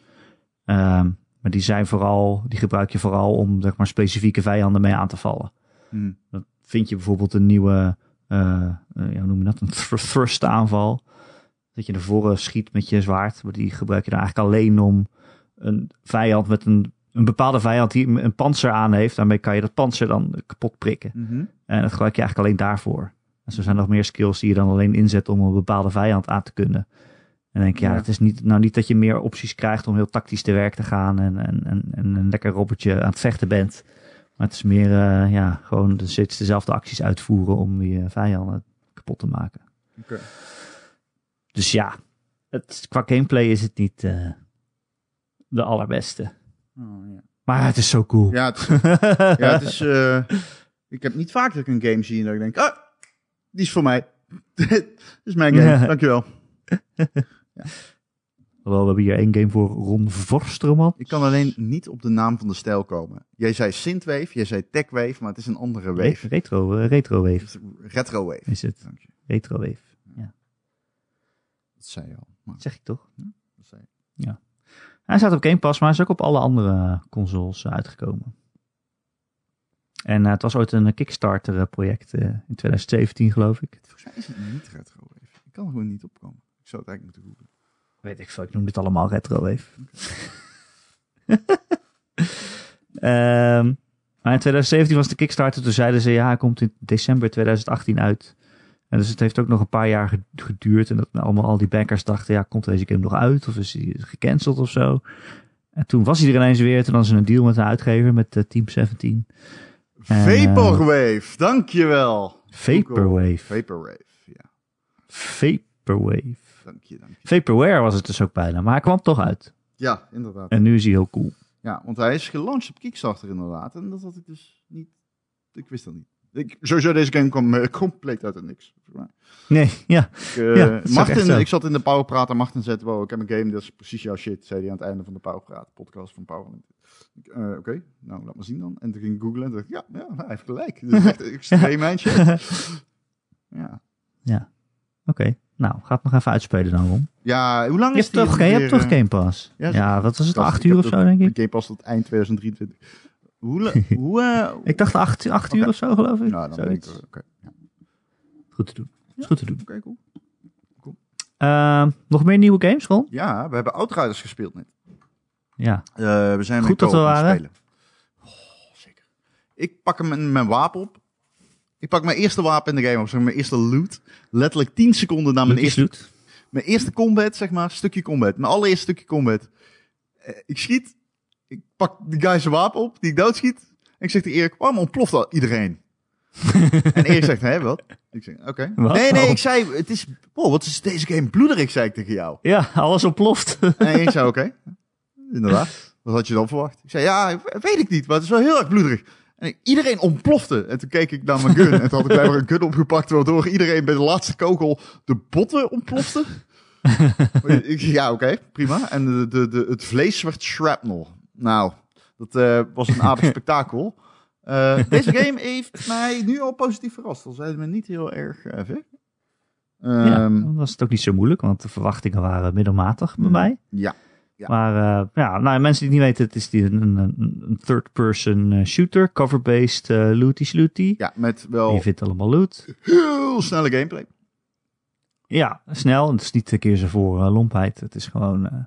Ehm, maar die zijn vooral, die gebruik je vooral om zeg maar, specifieke vijanden mee aan te vallen. Hm. Dan vind je bijvoorbeeld een nieuwe, eh, eh, ja, hoe noem je dat? Een thr- thrust aanval. Dat je naar voren schiet met je zwaard. Maar die gebruik je dan eigenlijk alleen om een vijand met een, een bepaalde vijand die een panzer aan heeft. Daarmee kan je dat panzer dan kapot prikken. Mhm. En dat gebruik je eigenlijk alleen daarvoor. En zo zijn er nog meer skills die je dan alleen inzet om een bepaalde vijand aan te kunnen. En denk je, ja, Ja. het is niet, nou niet dat je meer opties krijgt om heel tactisch te werk te gaan en, en, en, en een lekker robotje aan het vechten bent. Maar het is meer, eh, ja, gewoon steeds dezelfde acties uitvoeren om die eh, vijanden kapot te maken. Oké. Dus ja, het, qua gameplay is het niet eh, de allerbeste. Oh, ja. Maar het is zo cool. Ja, het is, [LAUGHS] ja, het is. eh, ik heb niet vaak dat ik een game zie en dat ik denk, ah, die is voor mij. [LAUGHS] Dit is mijn game. [LAUGHS] Ja. Dankjewel. Alhoewel, we hebben hier één game voor Ron Vorsterman. Ik kan alleen niet op de naam van de stijl komen. Jij zei Synthwave, jij zei Techwave, maar het is een andere Re- wave. retro, eh, retro Wave Het is Retrowave. is het. Dank je. Retro Wave. Dat zei je al. Maar zeg ik toch? dat zei je. Hij staat op Game Pass, maar hij is ook op alle andere consoles eh, uitgekomen. En eh, het was ooit een Kickstarter-project in 2017, geloof ik. Volgens mij is het niet Retrowave. Ik kan er gewoon niet opkomen. Ik zou het eigenlijk moeten googlen. Weet ik veel, ik noem dit allemaal Retro Wave. [LAUGHS] Ehm, maar in 2017 was de Kickstarter, toen zeiden ze ja, hij komt in december 2018 uit. En dus het heeft ook nog een paar jaar ge- geduurd. En dat allemaal al die backers dachten, ja, komt deze game nog uit? Of is hij gecanceld of zo? En toen was hij er ineens weer. Toen hadden ze een deal met een uitgever, met eh, Team 17. En, eh, Vaporwave, dankjewel. Vaporwave. Vaporwave, ja. Vaporwave. Dank je, dank je. Vaporware was het dus ook bijna. Maar hij kwam toch uit. Ja, inderdaad. En nu is hij heel cool. Ja, want hij is gelanceerd op Kickstarter inderdaad. En dat had ik dus niet... Ik wist dat niet. Ik, sowieso, deze game kwam eh, compleet uit het niks. Mij. Nee, [LAUGHS] ja. Ik, eh, Ja, Martin, ik zat in de Powerpraat en Martin zei, wow, ik heb een game, dat is precies jouw shit, zei hij aan het einde van de Powerpraat, podcast van Power. Ik, eh, Oké, nou, laat maar zien dan. En toen ging ik googlen en dacht ik, ja, ja, hij heeft gelijk. Dit is echt extreem mijn shit. [LAUGHS] Ja. Oké, nou, ga het nog even uitspelen dan, Ron. ja, hoe lang Je is die toch, je hebt toch eh, Game Pass? ja, Ja, wat was het, acht ik uur of zo, denk De ik? game pas tot eind 2023. Hoe, [LAUGHS] hoe Ik dacht acht, uur of zo, geloof ik. nou, dan denk ik, Zoiets. oké, ja. Goed te doen. Is goed te doen. Oké, cool. Ehm, nog meer nieuwe games, Ron? Ja, we hebben Outriders gespeeld net. Ja. Eh, we zijn Goed met dat we co-op aan het waren. spelen. Oh, zeker. Ik pak hem met mijn wapen op. Ik pak mijn eerste wapen in de game op, zeg maar, mijn eerste loot. Letterlijk 10 seconden na mijn eerste, Sloot. mijn eerste combat, zeg maar, stukje combat. Mijn allereerste stukje combat. Eh, ik schiet, ik pak die guy zijn wapen op, die ik doodschiet. En ik zeg tegen Erik, waarom ontploft dat iedereen? [LAUGHS] en Erik zegt, hé, wat? Ik zeg, oké. Nee, nee, Oh. ik zei, het is, wow, wat is deze game bloederig, zei ik tegen jou. Ja, alles ontploft. En ik zei, [LAUGHS] oké. Inderdaad. Wat had je dan verwacht? Ik zei, ja, weet ik niet, maar het is wel heel erg bloederig. En ik- iedereen ontplofte. En toen keek ik naar mijn gun. En toen had ik blijkbaar een gun opgepakt, waardoor iedereen bij de laatste kogel de botten ontplofte. [LAUGHS] ik ja, oké, prima. En de, de, de, het vlees werd shrapnel. Nou, dat eh, was een aardig spektakel. Eh, [LAUGHS] deze game heeft mij nu al positief verrast. Al zijn het me niet heel erg uh, ver. ja, Ehm, dan was het ook niet zo moeilijk, want de verwachtingen waren middelmatig bij mij. ja. Ja. Maar eh, ja, nou, mensen die het niet weten, het is die een, een, een third-person eh, shooter, cover-based eh looty slooty. ja, met Je wel vindt allemaal loot. heel snelle gameplay. Ja, snel. Het is niet een keer zo voor eh, lompheid. Het is gewoon eh,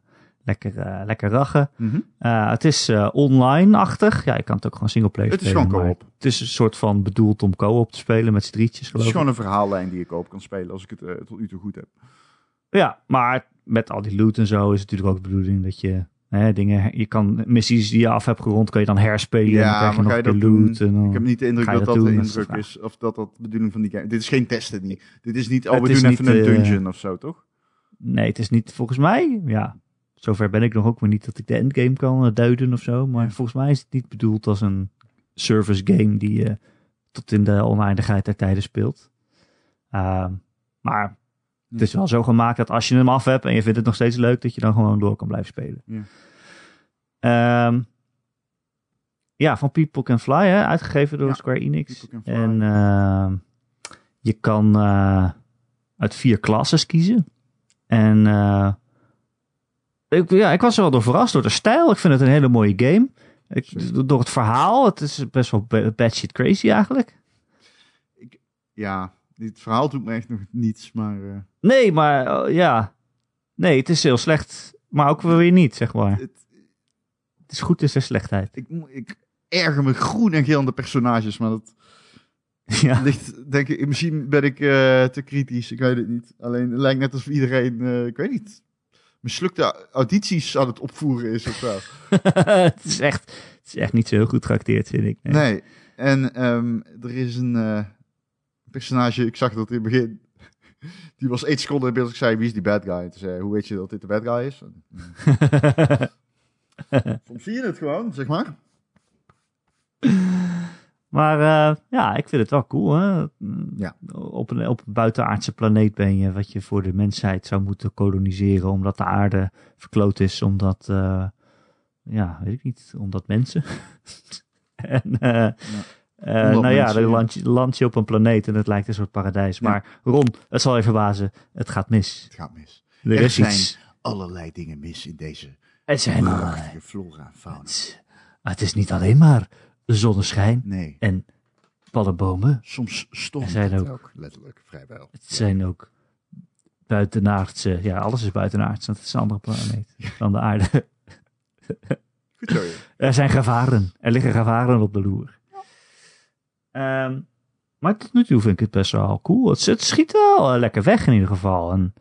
lekker, eh, lekker rachen. Mhm. Eh, het is eh, online-achtig. Ja, je kan het ook gewoon singleplayer Het is spelen. gewoon co-op. Het is een soort van bedoeld om co-op te spelen met z'n drietjes, Het is gewoon een verhaallijn die ik op kan spelen als ik het tot nu toe goed heb. Ja, maar met al die loot en zo is het natuurlijk ook de bedoeling dat je hè, dingen... Je kan missies die je af hebt gerond, kan je dan herspelen. Ja, en dan krijg je nog een je loot. En dan... Ik heb niet de indruk dat dat de is indruk is, of dat dat de bedoeling van die game Dit is geen testen niet. Dit is niet, oh, Het we doen niet, even een eh, dungeon of zo, toch? Nee, het is niet volgens mij. Ja, zover ben ik nog ook weer niet dat ik de endgame kan eh, duiden of zo. Maar volgens mij is het niet bedoeld als een service game die je tot in de oneindigheid der tijden speelt. Ehm, maar het is wel zo gemaakt dat als je hem af hebt en je vindt het nog steeds leuk, dat je dan gewoon door kan blijven spelen. Ja. Ehm, ja, van People Can Fly, hè, uitgegeven door Ja, Square Enix. En ehm, je kan eh, uit vier klasses kiezen. En eh, ik, ja, ik was er wel door verrast door de stijl. Ik vind het een hele mooie game. Ik, door het verhaal, het is best wel ba- bad shit crazy eigenlijk. Ja, dit verhaal doet me echt nog niets, maar... eh, Nee, maar eh, ja. Nee, het is heel slecht, maar ook weer niet, zeg maar. het, Het is goed, is er slechtheid. ik, ik erger me groen en geel aan de personages, maar dat [LAUGHS] Ja, ligt, denk ik... Misschien ben ik eh, te kritisch, ik weet het niet. Alleen het lijkt net alsof iedereen, ik weet niet... Mislukte audities aan het opvoeren is of zo. [LAUGHS] het, is echt, het is echt niet zo heel goed geacteerd, vind ik. Nee. Nee. En ehm, er is een eh, personage, ik zag dat in het begin. [LAUGHS] Die was één seconde in beeld. Ik zei, wie is die bad guy? En toen zei hij, hoe weet je dat dit de bad guy is? Soms zie je het gewoon, zeg maar. Maar eh, ja, ik vind het wel cool. Hè? Ja. Op, een, op een buitenaardse planeet ben je wat je voor de mensheid zou moeten koloniseren. Omdat de aarde verkloot is. Omdat, eh, ja, weet ik niet. Omdat mensen. [LAUGHS] en, eh, Omdat nou ja, dan land je, land je op een planeet en het lijkt een soort paradijs. Ja. Maar Ron, het zal je verbazen. Het gaat mis. Het gaat mis. Er Er is zijn iets. allerlei dingen mis in deze Het zijn prachtige flora fauna. het, het is niet alleen maar zonneschijn Nee, en palmbomen. soms stormt zijn het ook- ook letterlijk vrijwel. Het zijn ook buitenaardse, ja, alles is buitenaards, want het is een andere planeet [LAUGHS] dan de aarde. Goed zo. [LAUGHS] Er zijn gevaren, er liggen gevaren op de loer. Ehm, maar tot nu toe vind ik het best wel cool. Het, het schiet wel eh, lekker weg in ieder geval. En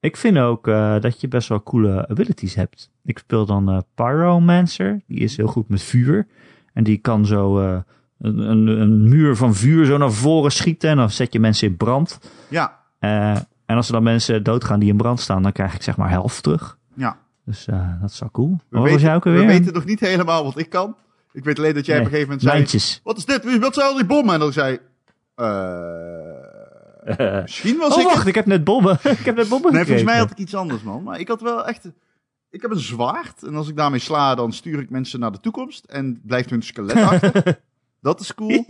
ik vind ook eh, dat je best wel coole abilities hebt. Ik speel dan eh, Pyromancer, die is heel goed met vuur. En die kan zo eh, een, een, een muur van vuur zo naar voren schieten en dan zet je mensen in brand. Ja, Eh, en als er dan mensen doodgaan die in brand staan, dan krijg ik zeg maar helft terug. ja. Dus eh, dat is wel cool. We, Wat was weten, jij ook we weten nog niet helemaal wat ik kan. Ik weet alleen dat jij Nee, op een gegeven moment zei... Lijntjes. Wat is dit? Wat zijn al die bommen? En dan zei... [LAUGHS] eh misschien was oh, ik... wacht, ik heb net bommen. [LAUGHS] ik heb net bommen Nee, volgens mij had ik iets anders, man. Maar ik had wel echt... Ik heb een zwaard. En als ik daarmee sla, dan stuur ik mensen naar de toekomst. En blijft hun skelet achter. [LAUGHS] Dat is cool.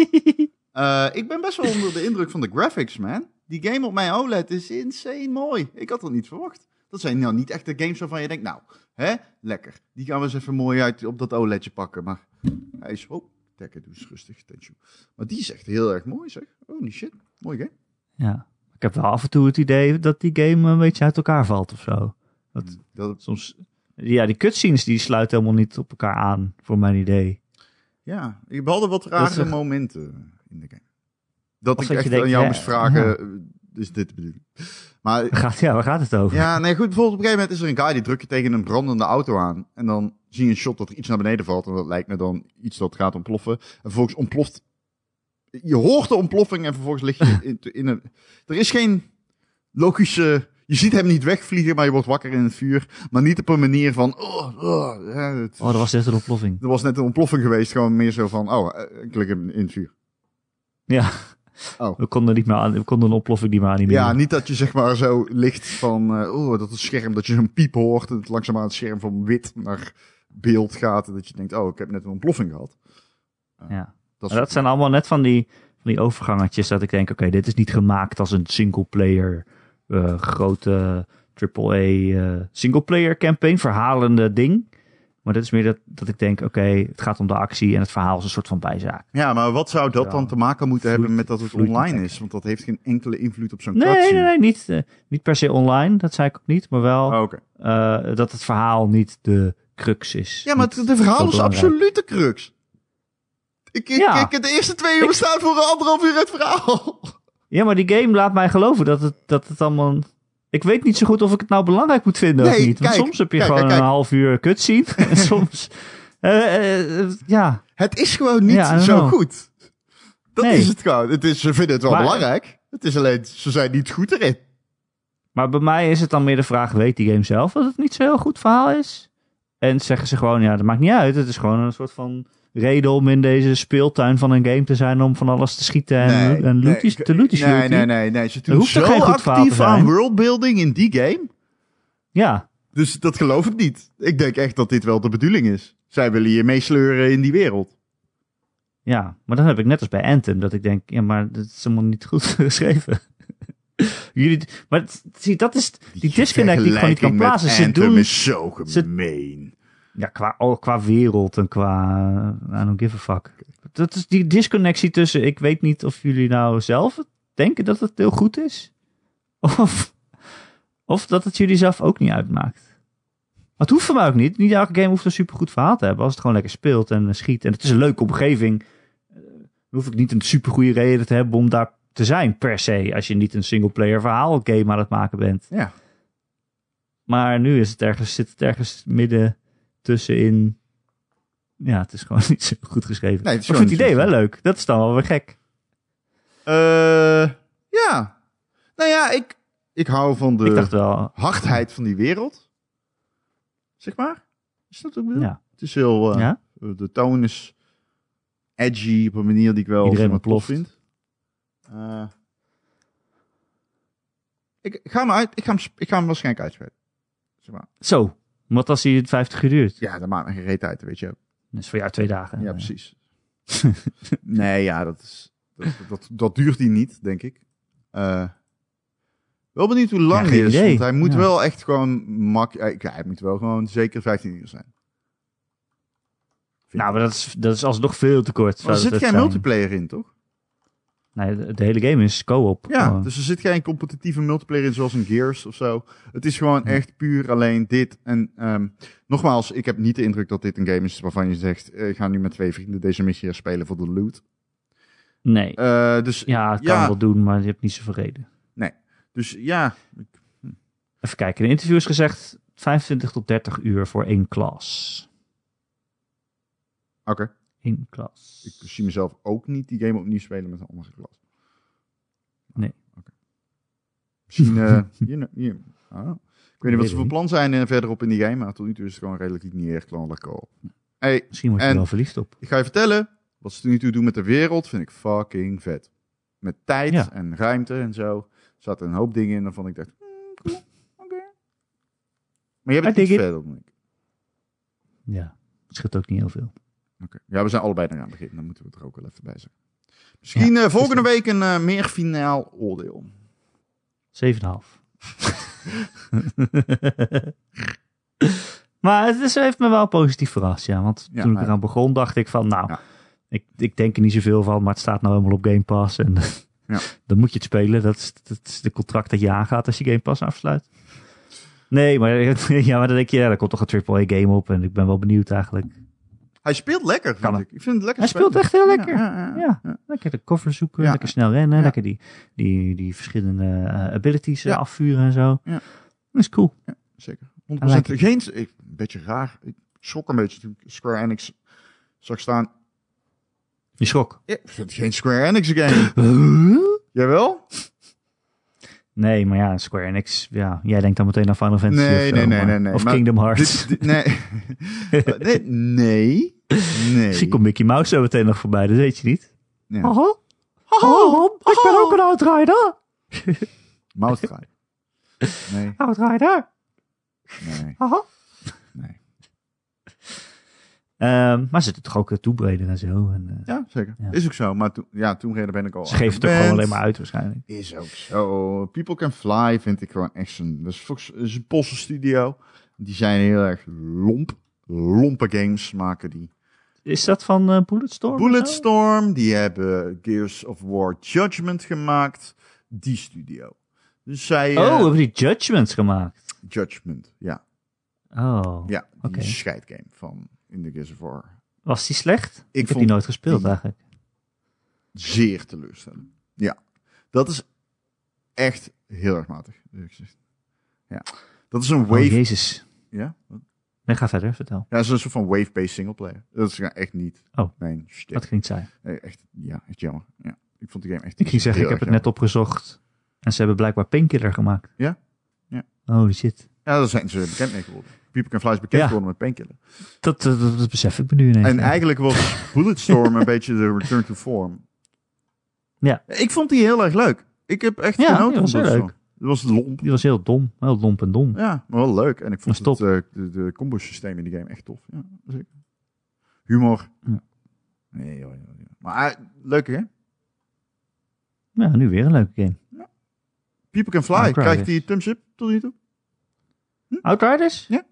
Eh, ik ben best wel onder de indruk van de graphics, man. Die game op mijn OLED is insane mooi. Ik had dat niet verwacht. Dat zijn nou niet echt de games waarvan je denkt, nou, hè, lekker. Die gaan we eens even mooi uit op dat OLEDje pakken. Maar hij is, oh, tekken, doe eens rustig, tension. Maar die is echt heel erg mooi, zeg. Holy shit, mooi game. Ja. Ik heb wel af en toe het idee dat die game een beetje uit elkaar valt of zo. Dat, Dat, soms, ja, die cutscenes die sluiten helemaal niet op elkaar aan, voor mijn idee. ja, we hadden wat rare momenten in de game. Dat ik dat je echt denkt, aan jou ja, moest vragen, ja. eh, is dit de bedoeling? Maar Waar Gaat, ja, waar gaat het over? Ja, nee, goed. Bijvoorbeeld op een gegeven moment is er een guy die druk je tegen een brandende auto aan. En dan zie je een shot dat er iets naar beneden valt. En dat lijkt me dan iets dat gaat ontploffen. En vervolgens ontploft. Je hoort de ontploffing en vervolgens lig je [LAUGHS] in, in een. Er is geen logische. Je ziet hem niet wegvliegen, maar je wordt wakker in het vuur. Maar niet op een manier van. Oh, oh, ja, het- Oh, dat was echt een ontploffing. er was net een ontploffing geweest. Gewoon meer zo van. Oh, ik lig in in het vuur. Ja. Oh. We konden, niet meer aan, we konden een ontploffing niet meer animeren. Ja, niet dat je zeg maar zo ligt van, eh, oh, dat het scherm, dat je zo'n piep hoort en het langzaamaan het scherm van wit naar beeld gaat en dat je denkt, oh, ik heb net een ontploffing gehad. Ja. Dat, zijn allemaal net van die, van die overgangetjes dat ik denk, oké, dit is niet gemaakt als een single-player eh, grote AAA eh single-player campaign, verhalende ding. Maar dit is meer dat, dat ik denk, oké, het gaat om de actie en het verhaal is een soort van bijzaak. Ja, maar wat zou dat dan te maken moeten hebben met dat het online is? Want dat heeft geen enkele invloed op zo'n Nee, nee, cutscene. nee, niet, eh, niet per se online, dat zei ik ook niet, maar wel Oh, dat het verhaal niet de crux is. Ja, maar het de verhaal is absoluut de crux. Ik, ik, Ja. ik, de eerste twee uur bestaat voor een anderhalf uur het verhaal. Ja, maar die game laat mij geloven dat het, dat het allemaal... Ik weet niet zo goed of ik het nou belangrijk moet vinden of niet. Want kijk, soms heb je kijk, gewoon kijk, een half uur cutscene. [LAUGHS] en soms... eh, eh, eh, ja, Het is gewoon niet Ja, zo know. goed. Dat Nee. is het gewoon. Het is, ze vinden het wel Maar- belangrijk. Het is alleen, ze zijn niet goed erin. maar bij mij is het dan meer de vraag... Weet die game zelf dat het niet zo'n heel goed verhaal is? En zeggen ze gewoon, ja, dat maakt niet uit. Het is gewoon een soort van reden om in deze speeltuin van een game te zijn... om van alles te schieten en, en lootjes, te looties nee, nee, nee, nee. Ze doen hoeft zo geen goed actief aan worldbuilding in die game. Ja, Dus dat geloof ik niet. Ik denk echt dat dit wel de bedoeling is. Zij willen je meesleuren in die wereld. Ja, maar dan heb ik net als bij Anthem dat ik denk, ja, maar dat is helemaal niet goed [LAUGHS] geschreven. Jullie, maar zie, dat is die disconnect die ik gewoon niet kan plaatsen. Ze doen, is zo ze- gemeen. Ja, qua, oh, qua wereld en qua, eh, I don't give a fuck. Dat is die disconnectie tussen, ik weet niet of jullie nou zelf denken dat het heel goed is. [LAUGHS] Of, of dat het jullie zelf ook niet uitmaakt. Maar het hoeft voor mij ook niet. Niet elke game hoeft een supergoed verhaal te hebben. Als het gewoon lekker speelt en eh, schiet. En het is een leuke omgeving. eh, Dan hoef ik niet een supergoeie reden te hebben om daar te zijn, per se. Als je niet een single-player verhaal game aan het maken bent. Ja. Maar nu is het ergens, zit het ergens midden tussenin. Ja, het is gewoon [LAUGHS] niet zo goed geschreven. Nee, het is ik vind gewoon het idee wel leuk. Dat is dan wel weer gek. Eh, ja. Nou ja, ik, ik hou van de Ik dacht wel, hardheid van die wereld. Zeg maar. Is dat ook bedoeld? ja. Het is heel... eh, ja? De toon is edgy op een manier die ik wel Iedereen maar, tof vind. Eh, ik, ik ga hem uit. Ik ga hem, ik ga hem waarschijnlijk uitspelen. Zeg maar. Zo, wat als hij 50 uur duurt? Ja, dat maakt me geen reet uit, weet je. Dat is voor jou twee dagen. Ja, precies. [LAUGHS] nee, ja, dat, is, dat, dat, dat duurt hij niet, denk ik. Eh, wel benieuwd hoe lang Ja, hij is. idee. Want hij moet Ja. wel echt gewoon mak. ja, hij moet wel gewoon zeker 15 uur zijn. Vind Nou, maar dat is, dat is alsnog veel te kort. Maar er zit het geen zijn. multiplayer in, toch? Nee, de, de hele game is co-op. Ja, Gewoon. dus er zit geen competitieve multiplayer in zoals een Gears of zo. Het is gewoon echt puur alleen dit. En ehm, nogmaals, ik heb niet de indruk dat dit een game is waarvan je zegt... eh, ik ga nu met twee vrienden deze missie spelen voor de loot. Nee. Eh, dus, ja, het kan ja. wel doen, maar je hebt niet zoveel reden. dus ja, Even kijken. In een interview is gezegd 25 tot 30 uur voor één klas. oké. Eén klas. Ik zie mezelf ook niet die game opnieuw spelen met een andere klas. Nee. Misschien, [LAUGHS] you- ah. Ik weet niet wat ze van niet. plan zijn eh, verderop in die game, maar tot nu toe is het gewoon redelijk lineair klanlijk op. Hey, Misschien word je En- er wel verliefd op. ik ga je vertellen, wat ze tot nu toe doen met de wereld, vind ik fucking vet. Met tijd Ja. en ruimte en zo. Er zaten een hoop dingen in waarvan ik dacht, hmm, cool, oké. Maar jij bent it. verder dan ik. Ja, het scheelt ook niet heel veel. Ja, we zijn allebei eraan beginnen. Dan moeten we het er ook wel even bij zeggen. Misschien eh, volgende week een eh, meer finaal oordeel. 7,5. [LAUGHS] maar het is, heeft me wel positief verrast, ja. Want Ja, toen ik eraan begon, dacht ik van, nou, Ja. ik, ik denk er niet zoveel van, maar het staat nou helemaal op Game Pass. En [LAUGHS] Ja. dan moet je het spelen. Dat is, dat is de contract dat je aangaat als je Game Pass afsluit. Nee, maar, [LAUGHS] ja, maar dan denk je, ja, er komt toch een AAA-game op. En ik ben wel benieuwd eigenlijk. Hij speelt lekker, vind Kan ik. Ik vind het lekker Hij speelt spelen. echt heel lekker. Ja, lekker de cover zoeken, lekker snel rennen, lekker die, die, die verschillende eh, abilities eh, afvuren en zo. Ja. Dat is cool. Zeker. 100%. I like it. Geen, ik, een beetje raar. Ik schrok een beetje toen Square Enix zag staan. Je schrok. Ja, ik vind het geen Square Enix game. [LAUGHS] Jawel? Nee, maar ja, Square Enix, ja, jij denkt dan meteen aan Final Fantasy Nee, of, nee, nee, nee, nee. of Maar Kingdom Hearts. Dit, dit- [LAUGHS] nee. nee. Nee. Nee. Misschien komt Mickey Mouse zo meteen nog voorbij, dat weet je niet. Ja. Haha. Haha, ik ben ook een Outrider. [LAUGHS] Mouse. Nee. Outrider. Nee. Haha. Nee. Ehm, maar ze doen toch ook uh, toebreden en zo. En, eh, Ja, zeker. Ja. Is ook zo. Maar toen, ja, toen reden ben ik al. ze geven het ook gewoon alleen maar uit waarschijnlijk. Is ook zo. People Can Fly vind ik gewoon echt een... Dat is, een studio. Die zijn heel erg lomp. Lompe games maken die. Is dat van eh, Bulletstorm? Bulletstorm, die hebben Gears of War Judgment gemaakt. Die studio. Dus zij... Oh, eh, hebben die Judgments gemaakt? Judgment, ja. Oh, Ja, die scheidgame van in de Gears of War. was die slecht? Ik, heb die nooit gespeeld die- eigenlijk. Zeer teleurstellend. Ja, dat is echt heel erg matig. Ja, dat is een Oh, wave... jezus. ja? Nee, ga verder, vertel. ja, dat is een soort van wave-based singleplayer. Dat is echt niet Oh. mijn shtick. Dat zijn. Nee, echt, ja, echt jammer. Ja, ik vond die game echt Ik ging zeggen, ik heb het net opgezocht. En ze hebben blijkbaar Painkiller gemaakt. Ja? Ja. Holy shit. Ja, daar zijn ze bekend mee geworden. People Can Fly is bekend Ja. geworden met Painkiller. Dat, dat, dat, dat besef ik me nu ineens. En Ja. eigenlijk was Bulletstorm een beetje de return to form. Ja. Ik vond die heel erg leuk. Ik heb echt Ja, genoten van Bulletstorm. Het was lomp. Die was heel dom. Heel lomp en dom. Ja, maar wel leuk. En ik vond het, eh, de, de combo systeem in die game echt tof. Ja, zeker. Humor. Ja. Nee, joh, joh, joh. Maar uh, leuk hè? Ja, nu weer een leuke game. People Can Fly. Outriders. Krijgt die thumbs up tot nu toe? Outriders? Ja.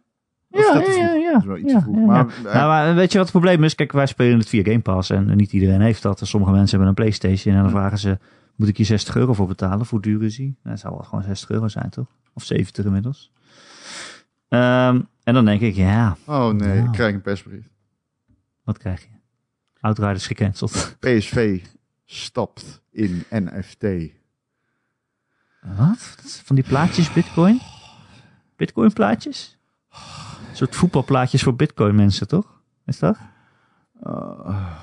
Ja, ja, ja, ja. Dat is wel iets Ja, te vroeg. ja, Maar, ja. eh, Nou, maar weet je wat het probleem is? Kijk, wij spelen het via Game Pass en niet iedereen heeft dat. En sommige mensen hebben een Playstation en dan vragen ze, moet ik hier 60 euro voor betalen? Voor duur is die? Nou, dat zou wel gewoon 60 euro zijn, toch? Of 70 inmiddels. Ehm, en dan denk ik, ja, oh nee, ik krijg een persbericht. wat krijg je? Outriders gecanceld. [LAUGHS] PSV stapt in NFT. Wat? Van die plaatjes Bitcoin? Bitcoin plaatjes? Een soort voetbalplaatjes voor Bitcoin mensen, toch? Is dat? Uh,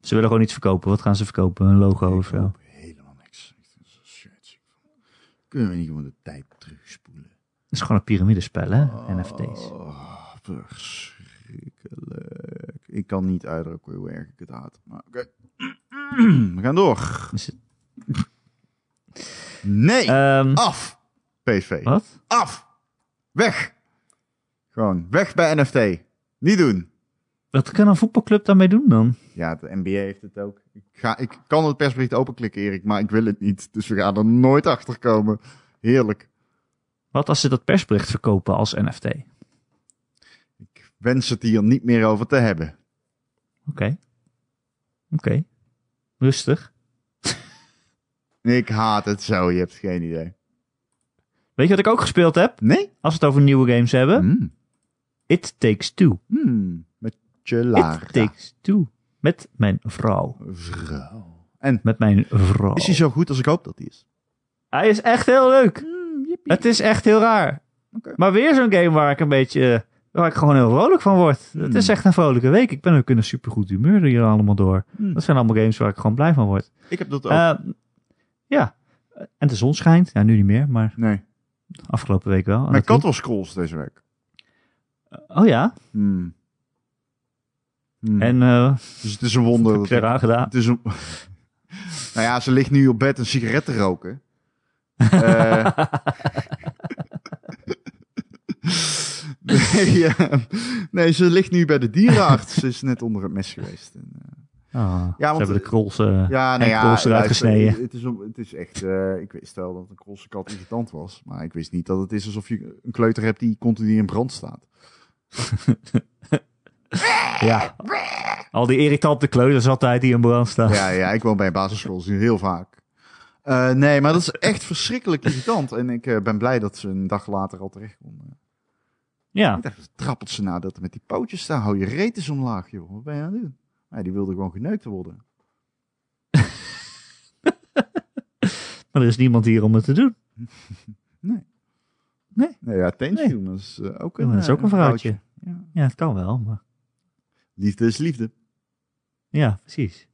Ze willen gewoon iets verkopen. Wat gaan ze verkopen? Een logo of zo? hoop helemaal niks. Ik vind het zo shit. Kunnen we niet gewoon de tijd terugspoelen? Het is gewoon een piramidespel, hè? NFT's. Oh, verschrikkelijk. ik kan niet uitdrukken hoe erg ik het haat. Maar oké. [CLEARS THROAT] We gaan door. Het- Nee, Ehm, af. PSV. wat? Af. Weg. Gewoon weg bij NFT. Niet doen. Wat kan een voetbalclub daarmee doen dan? Ja, de NBA heeft het ook. Ik, ga, ik kan het persbericht openklikken, Erik, maar ik wil het niet. Dus we gaan er nooit achter komen. Heerlijk. Wat als ze dat persbericht verkopen als NFT? Oké. Ik wens het hier niet meer over te hebben. Oké. Rustig. Ik haat het zo, je hebt geen idee. Weet je wat ik ook gespeeld heb? Nee? Als we het over nieuwe games hebben. Hmm. It Takes Two. Hmm. Lara. It Takes Two. Met mijn vrouw. Vrouw. En Met mijn vrouw. is hij zo goed als ik hoop dat hij is? Hij is echt heel leuk. Hmm, jippie. Het is echt heel raar. Oké. Maar weer zo'n game waar ik een beetje... eh, Waar ik gewoon heel vrolijk van word. Het Hmm. is echt een vrolijke week. Ik ben ook in een supergoed humeur hier allemaal door. Hmm. Dat zijn allemaal games waar ik gewoon blij van word. Ik heb dat ook. Eh, ja. En de zon schijnt. Ja, nu niet meer, maar nee. afgelopen week wel. Mijn kat was scrolls deze week. Oh ja? Hmm. Hmm. En eh dus het is een wonder. dat je eraan gedaan? Het is een... [LAUGHS] nou ja, ze ligt nu op bed een sigaret te roken. Eh, [LAUGHS] nee, nee, ze ligt nu bij de dierenarts. Ze is net onder het mes geweest. En, eh, Ah, want- ze hebben de krols... eh, ja, nou ja, krols eruit gesneden. Het is, het is echt... ik wist wel dat een krolse kat irritant was. Maar ik wist niet dat het is alsof je een kleuter hebt die continu in brand staat. [LAUGHS] ja. Al die irritante kleuters altijd die in brand staan. Ja, ja, ik woon bij een basisschool, dus heel vaak. Eh, nee, maar dat is echt verschrikkelijk irritant. En ik eh, ben blij dat ze een dag later al terecht kon. eh. Ja. Ik dacht, trappelt ze nou dat met die pootjes staan? Hou je reet eens omlaag, joh. Wat ben je aan het doen? Ja, die wilde gewoon geneukt worden. [LAUGHS] Maar er is niemand hier om het te doen. [LAUGHS] Nee, ja, Tensioen is eh, ook een, dat is ook een vrouwtje. Ja. Ja, het kan wel, maar... Liefde is liefde. Ja, precies.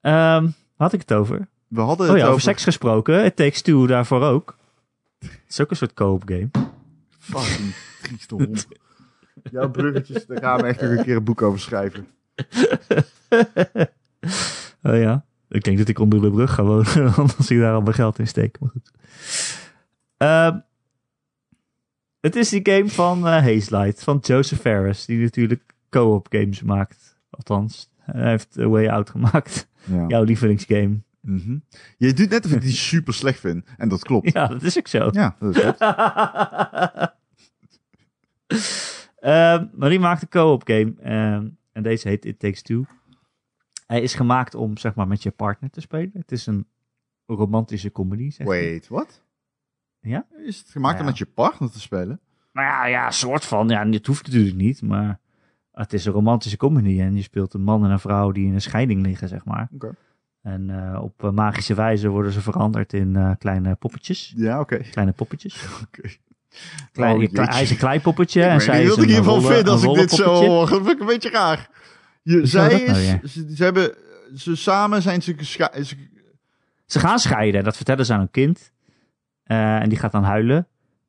Waar had ik het over? We hadden Oh het ja, over seks gesproken. It Takes Two daarvoor ook. Het is ook een soort co-op game. Fucking trieste hond. Jouw bruggetjes, daar gaan we echt nog een keer een boek over schrijven. [LAUGHS] Oh ja. Ik denk dat ik onder de brug ga wonen, [LAUGHS] als ik daar al mijn geld in steek. Maar goed. Ehm, het is die game van eh Haze Light, van Joseph Ferris, die natuurlijk co-op games maakt. Althans, hij heeft A Way Out gemaakt. Ja. Jouw lievelingsgame. Mhm. Je doet net of ik die [LAUGHS] super slecht vind. En dat klopt. Ja, dat is ook zo. Ja, dat is klopt. [LAUGHS] Ehm, maar die maakt een co-op game. ehm, en deze heet It Takes Two. Hij is gemaakt om zeg maar met je partner te spelen. Het is een romantische comedy. Zeg. Wait, wat? Ja? Is het gemaakt Ja. om met je partner te spelen? Nou ja, ja, soort van. Ja, het hoeft natuurlijk niet, maar het is een romantische comedy. En je speelt een man en een vrouw die in een scheiding liggen, zeg maar. En eh, op eh, magische wijze worden ze veranderd in eh, kleine poppetjes. Ja, oké. Kleine poppetjes. [LAUGHS] Oké. Klein, Oh, hij is een kleinpoppetje Ik en zij is wat ik een hiervan vind als een ik dit zo hoor. Dat vind ik een beetje raar. Je, zij dat is, nou ze, ze hebben, ze samen zijn ze ze- Ze gaan scheiden, dat vertellen ze aan een kind. Eh, en die gaat dan huilen.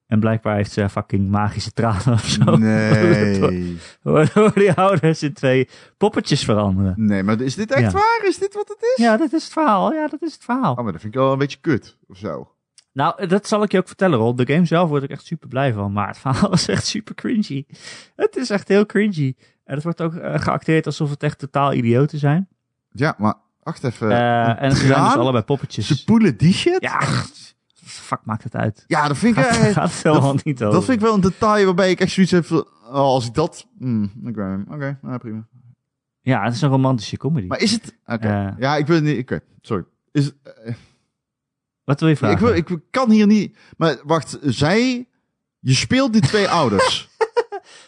En blijkbaar heeft ze fucking magische tranen of zo. Nee. [LAUGHS] Waardoor die ouders in twee poppetjes veranderen. Nee, maar is dit echt Ja. waar? Is dit wat het is? Ja, dat is het verhaal. Ja, dat is het verhaal. Oh, maar dat vind ik wel een beetje kut, of zo. Nou, dat zal ik je ook vertellen, Rol. De game zelf word ik echt super blij van. Maar het verhaal [LAUGHS] is echt super cringy. Het is echt heel cringy. En het wordt ook eh, geacteerd alsof het echt totaal idioten zijn. Ja, maar wacht even. Eh, en ze zijn dus allebei poppetjes. Ze poelen die shit? Ja, fuck maakt het uit. Ja, dat vind ik, Gaat, eh, gaat het helemaal niet over. dat vind ik wel een detail waarbij ik echt zoiets heb van, oh, als ik dat, hmm, oké, nou, prima. Ja, het is een romantische comedy. Maar is het, oké, Eh. ja, ik wil niet, oké, sorry. Is het, eh, Wat wil je vragen? ik, wil, ik kan hier niet, maar wacht, zij, je speelt die twee [LAUGHS] ouders.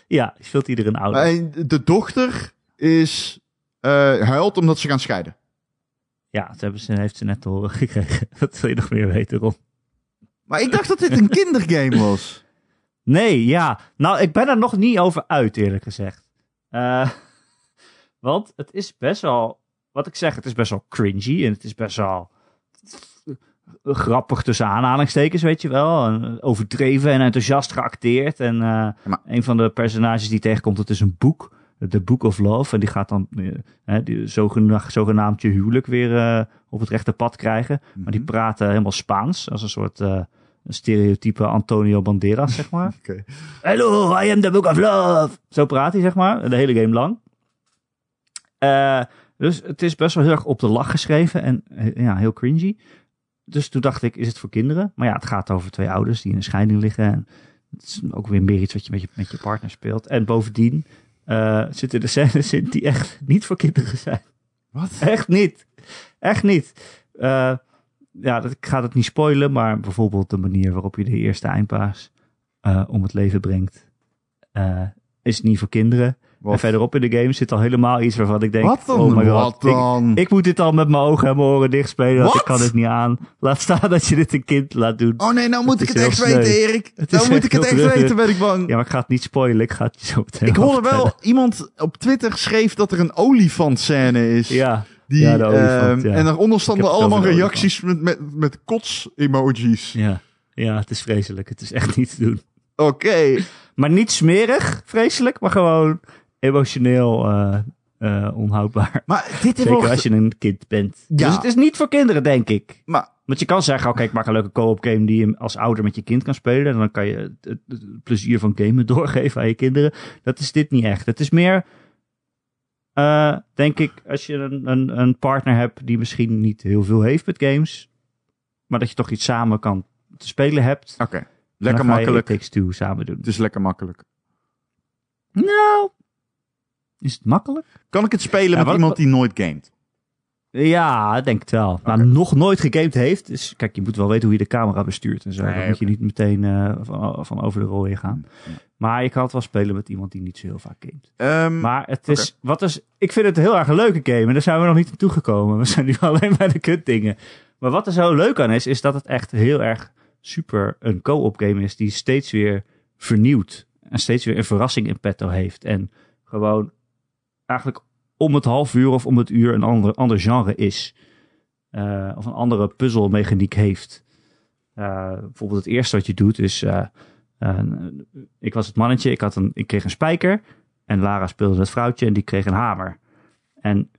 Ja, je speelt ieder een ouder. En de dochter is, eh, huilt omdat ze gaan scheiden. Ja, dat hebben ze, heeft ze net te horen gekregen. [LAUGHS] Wat wil je nog meer weten, Ron? Maar ik dacht dat dit een [LAUGHS] kindergame was. Nee, ja. Nou, ik ben er nog niet over uit, eerlijk gezegd. Eh, [LAUGHS] want het is best wel... Wat ik zeg, het is best wel cringy. En het is best wel grappig tussen aanhalingstekens, weet je wel. En overdreven en enthousiast geacteerd. En eh, maar- een van de personages die tegenkomt, het is een boek. The Book of Love. En die gaat dan eh, hè, die zogenaamd, zogenaamd je huwelijk weer eh, op het rechte pad krijgen. Maar die Mhm. praten helemaal Spaans. Als een soort eh, een stereotype Antonio Banderas, zeg maar. [LAUGHS] Hello, I am the Book of Love. Zo praat hij, zeg maar, de hele game lang. Eh, dus het is best wel heel erg op de lach geschreven en eh, ja, heel cringy. Dus toen dacht ik, is het voor kinderen? Maar ja, het gaat over twee ouders die in een scheiding liggen. En het is ook weer meer iets wat je met je, met je partner speelt. En bovendien eh, zitten er scènes in die echt niet voor kinderen zijn. Wat? Echt niet. Echt niet. Eh, ja, dat, ik ga het niet spoilen, maar bijvoorbeeld de manier waarop je de eerste eindbaas eh, om het leven brengt, eh, is niet voor kinderen. Wat? En verderop in de game zit al helemaal iets waarvan ik denk, Wat dan? oh my god, Wat dan? Ik, ik moet dit al met mijn ogen en mijn oren dichtspelen, want Wat? ik kan het niet aan. Laat staan dat je dit een kind laat doen. oh nee, nou moet Het ik het echt weten. Erik. Het Nou moet ik het echt weten, ben ik bang. Ja, maar ik ga het niet spoilen, ik ga het zo meteen ik hoorde wel iemand op Twitter schreef dat er een olifantscène is. Ja, Die, Ja, de olifant, ehm, ja. En daaronder het allemaal reacties met, met, met kots-emojis. ja, ja, het is vreselijk. Het is echt niet te doen. Oké. Maar niet smerig, vreselijk, maar gewoon emotioneel eh, eh, onhoudbaar. Maar dit is Zeker als je een kind bent. Ja. Dus het is niet voor kinderen, denk ik. Maar Want je kan zeggen, oké, ik maak een leuke co-op game die je als ouder met je kind kan spelen. En dan kan je het, het- het plezier van gamen [LAUGHS] doorgeven aan je kinderen. Dat is dit niet echt. Het is meer, eh, denk ik, als je een, een, een partner hebt die misschien niet heel veel heeft met games. Maar dat je toch iets samen kan te spelen hebt. oké. Lekker dan ga je makkelijk. Takes Two samen doen. Het is lekker makkelijk. Nou, is het makkelijk? Kan ik het spelen Ja, met iemand die nooit gamet? Ja, denk het wel. Maar nog nooit gegamed heeft. Dus kijk, je moet wel weten hoe je de camera bestuurt en zo. Nee, Dan moet je niet meteen eh, van, van over de rol heen gaan. Maar je kan het wel spelen met iemand die niet zo heel vaak gamet. Ehm, Maar het is, wat is, ik vind het een heel erg een leuke game. En daar zijn we nog niet aan toegekomen. We zijn nu [LAUGHS] alleen bij de kutdingen. Maar wat er zo leuk aan is, is dat het echt heel erg super een co-op game is. Die steeds weer vernieuwt. En steeds weer een verrassing in petto heeft. En gewoon eigenlijk om het half uur of om het uur een ander, ander genre is. Eh, of een andere puzzelmechaniek heeft. Eh, bijvoorbeeld het eerste wat je doet is... eh, eh, ik was het mannetje, ik, had een, ik kreeg een spijker. En Lara speelde het vrouwtje en die kreeg een hamer. En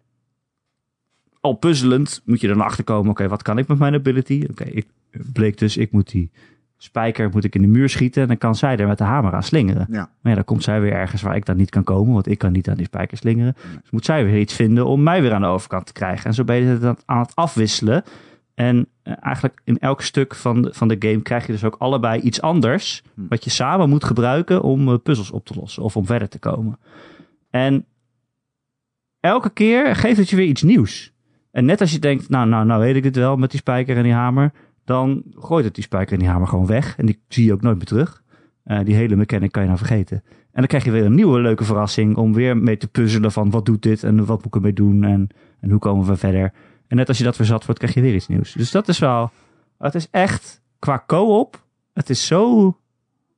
al puzzelend moet je dan achterkomen, oké, wat kan ik met mijn ability? Oké, ik bleek dus, ik moet die spijker moet ik in de muur schieten en dan kan zij er met de hamer aan slingeren. Ja. Maar ja, dan komt zij weer ergens waar ik dan niet kan komen, want ik kan niet aan die spijker slingeren. Dus moet zij weer iets vinden om mij weer aan de overkant te krijgen. En zo ben je het dan aan het afwisselen. En eh, eigenlijk in elk stuk van de, van de game krijg je dus ook allebei iets anders. Hm. Wat je samen moet gebruiken om eh, puzzels op te lossen of om verder te komen. En elke keer geeft het je weer iets nieuws. En net als je denkt, nou, nou, nou weet ik het wel met die spijker en die hamer. Dan gooit het die spijker en die hamer gewoon weg. En die zie je ook nooit meer terug. Eh, die hele mechanic kan je nou vergeten. En dan krijg je weer een nieuwe leuke verrassing om weer mee te puzzelen van wat doet dit en wat moet ik ermee doen en, en hoe komen we verder. En net als je dat weer zat wordt, krijg je weer iets nieuws. Dus dat is wel, het is echt qua co-op, het is zo,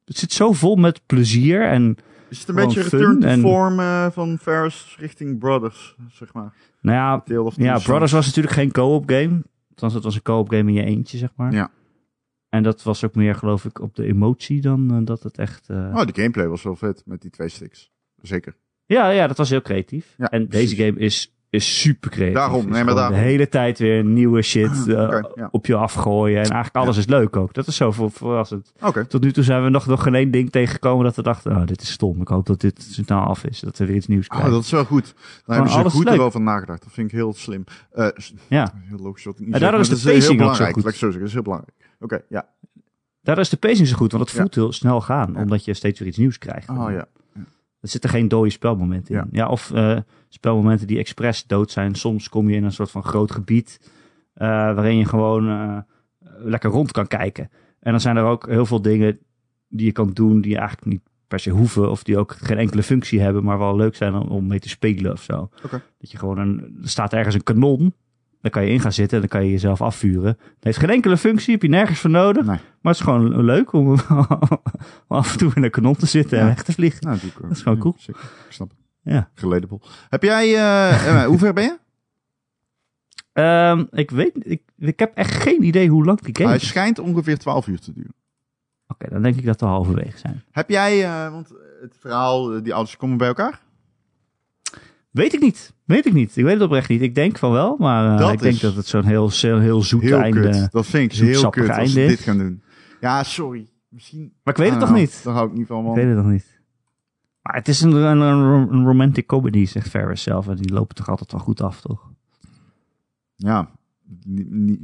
het zit zo vol met plezier en Is het een beetje return to en- form eh, van Ferris richting Brothers, zeg maar? nou ja, of Two ja. Brothers was natuurlijk geen co-op game. Althans, het was een co-op game in je eentje, zeg maar. Ja. En dat was ook meer, geloof ik, op de emotie dan eh, dat het echt... eh, Oh, de gameplay was wel vet met die twee sticks. Zeker. Ja, ja, dat was heel creatief. Ja, en precies. deze game is, is super creatief. Daarom, nee, maar daarom. De hele tijd weer nieuwe shit eh, Oké, ja. op je afgooien. En eigenlijk alles is leuk ook. Dat is zo ver- verrassend. Oké. Tot nu toe zijn we nog, nog geen één ding tegengekomen dat we dachten, oh, dit is stom. Ik hoop dat dit nou af is. Dat we weer iets nieuws Oh, krijgen. dat is wel goed. Dan hebben ze goed leuk. erover nagedacht. Dat vind ik heel slim. Eh, Ja. Heel logisch niet En daardoor is de heel pacing ook zo goed. Ik zo zeggen, dat is heel belangrijk. Oké, ja. Daardoor is de pacing zo goed, want het Ja. voelt heel snel gaan. Omdat je steeds weer iets nieuws krijgt. Oh ja. Er zitten geen dode spelmomenten in. Ja. Ja, of eh, spelmomenten die expres dood zijn. Soms kom je in een soort van groot gebied eh, waarin je gewoon eh, lekker rond kan kijken. En dan zijn er ook heel veel dingen die je kan doen die je eigenlijk niet per se hoeven. Of die ook geen enkele functie hebben, maar wel leuk zijn om, mee te spelen of zo. Dat je gewoon een, er staat ergens een kanon. Daar kan je in gaan zitten en dan kan je jezelf afvuren. Het heeft geen enkele functie, heb je nergens voor nodig. Nee. Maar het is gewoon leuk om, [LAUGHS] om af en toe in een kanon te zitten en weg te vliegen. Nou. Dat is gewoon Ja, cool. Zeker. Ik snap het. Ja. Heb jij, eh, Emma, [LAUGHS] hoe ver ben je? Ehm, ik weet, ik, ik heb echt geen idee hoe lang die game Hij is. schijnt ongeveer 12 uur te duren. Oké, dan denk ik dat we halverwege zijn. Heb jij, eh, want het verhaal, eh, die ouders komen bij elkaar? Weet ik niet. Weet ik niet. Ik weet het oprecht niet. Ik denk van wel, maar eh, ik denk dat het zo'n heel, heel, heel zoet Heel einde... kut. Dat vind ik heel kut als ze dit gaan doen. Ja, sorry. Misschien... Maar ik weet het Ah, toch nou, niet? Daar hou ik niet van, Ik man. weet het nog niet. Maar het is een, een, romantic comedy, zegt Ferris zelf. En die lopen toch altijd wel goed af, toch? Ja.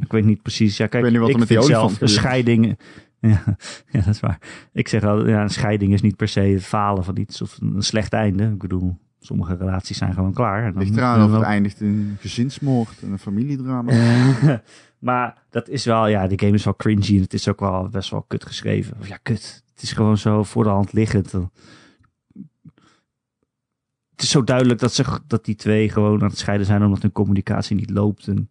Ik weet niet precies. Ja, kijk, weet niet wat ik er met die zelf gebeurt. scheiding... [LAUGHS] Ja, ja, dat is waar. Ik zeg al, ja, een scheiding is niet per se het falen van iets of een slecht einde. Ik bedoel, sommige relaties zijn gewoon klaar. En dan ligt eraan of het eindigt in een gezinsmoord en een familiedrama. [LAUGHS] Maar dat is wel, ja, de game is wel cringy en het is ook wel best wel kut geschreven. Of ja, kut. Het is gewoon zo voor de hand liggend. Het is zo duidelijk dat, ze, dat die twee gewoon aan het scheiden zijn omdat hun communicatie niet loopt. En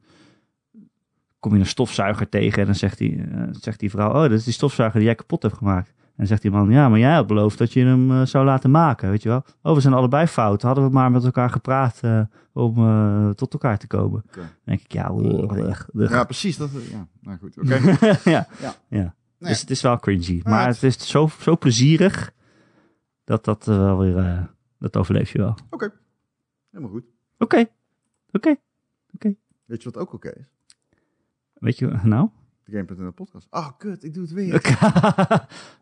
kom je een stofzuiger tegen en dan zegt die, eh, zegt die vrouw, oh, dat is die stofzuiger die jij kapot hebt gemaakt. En zegt die man, ja, maar jij had beloofd dat je hem eh, zou laten maken, weet je wel. Oh, we zijn allebei fout. Hadden we maar met elkaar gepraat eh, om tot elkaar te komen. Dan denk ik, ja, ugh. Ja, precies. Dat, ja, nou goed. Oké. [LAUGHS] ja. Ja. ja. Nee. Dus het is wel cringy. Maar Maar het- het is zo, zo plezierig dat dat wel weer, dat overleef je wel. Oké. Helemaal goed. Oké, oké. Weet je wat ook oké is? Weet je, nou? De Game.nl podcast. Ah, kut. Ik doe het weer. [LAUGHS]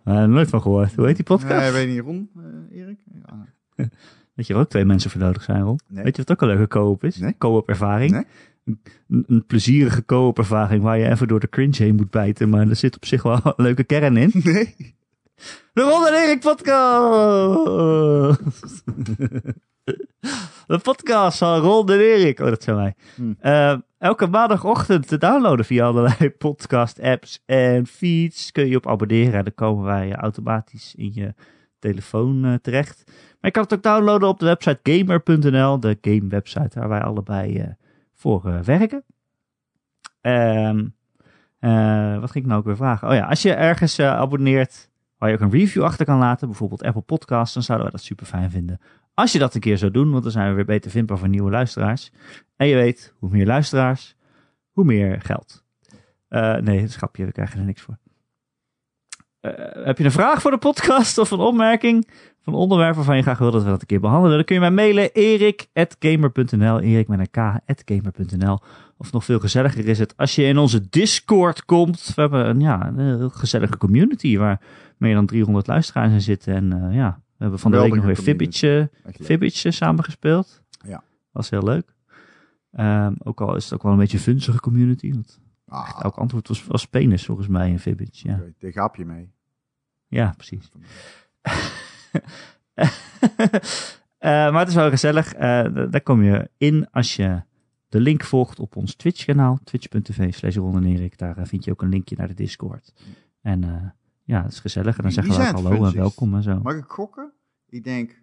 Eh, nooit van gehoord. Hoe heet die podcast? Nee, weet je niet, Ron, eh, Erik? Ja. [LAUGHS] Weet je waar ook twee mensen voor nodig zijn, Ron? Nee. Weet je wat ook een leuke co-op is? Nee. Co-op ervaring. Nee. Een, een plezierige co-op ervaring waar je even door de cringe heen moet bijten. Maar er zit op zich wel [LAUGHS] een leuke kern in. Nee. De Ron en Erik podcast. De podcast van Ron en Erik. Oh, dat zijn wij. Hmm. Eh, elke maandagochtend te downloaden via allerlei [LAUGHS] podcast apps en feeds. Kun je op abonneren. En dan komen wij automatisch in je telefoon eh, terecht. Maar je kan het ook downloaden op de website gamer.nl. De game website waar wij allebei eh, voor werken. Ehm, eh, wat ging ik nou ook weer vragen? Oh ja, als je ergens abonneert waar je ook een review achter kan laten, bijvoorbeeld Apple Podcasts, dan zouden we dat super fijn vinden. Als je dat een keer zou doen, want dan zijn we weer beter vindbaar voor nieuwe luisteraars. En je weet, hoe meer luisteraars, hoe meer geld. Eh, nee, het schapje, we krijgen er niks voor. Eh, heb je een vraag voor de podcast of een opmerking van een onderwerp waarvan je graag wil dat we dat een keer behandelen? Dan kun je mij mailen erik.gamer.nl, erik. Of nog veel gezelliger is het als je in onze Discord komt. We hebben een, ja, een heel gezellige community waar meer dan 300 luisteraars in zitten. En eh, ja, we hebben van de week nog weer Fibbage. Fibbage samen gespeeld. Ja. Was heel leuk. Ehm, ook al is het ook wel een beetje een vunzige community. Want Ah, elk antwoord was, was penis volgens mij in Fibbage. Ja, Daar gaap je mee. ja precies. Eh, maar het is wel gezellig. Eh, daar kom je in als je de link volgt op ons Twitch kanaal. Twitch.tv slash Ron en Erik. Daar vind je ook een linkje naar de Discord. En ja, het is gezellig. En dan zeggen we ook hallo en welkom en zo. Mag ik gokken? Ik denk,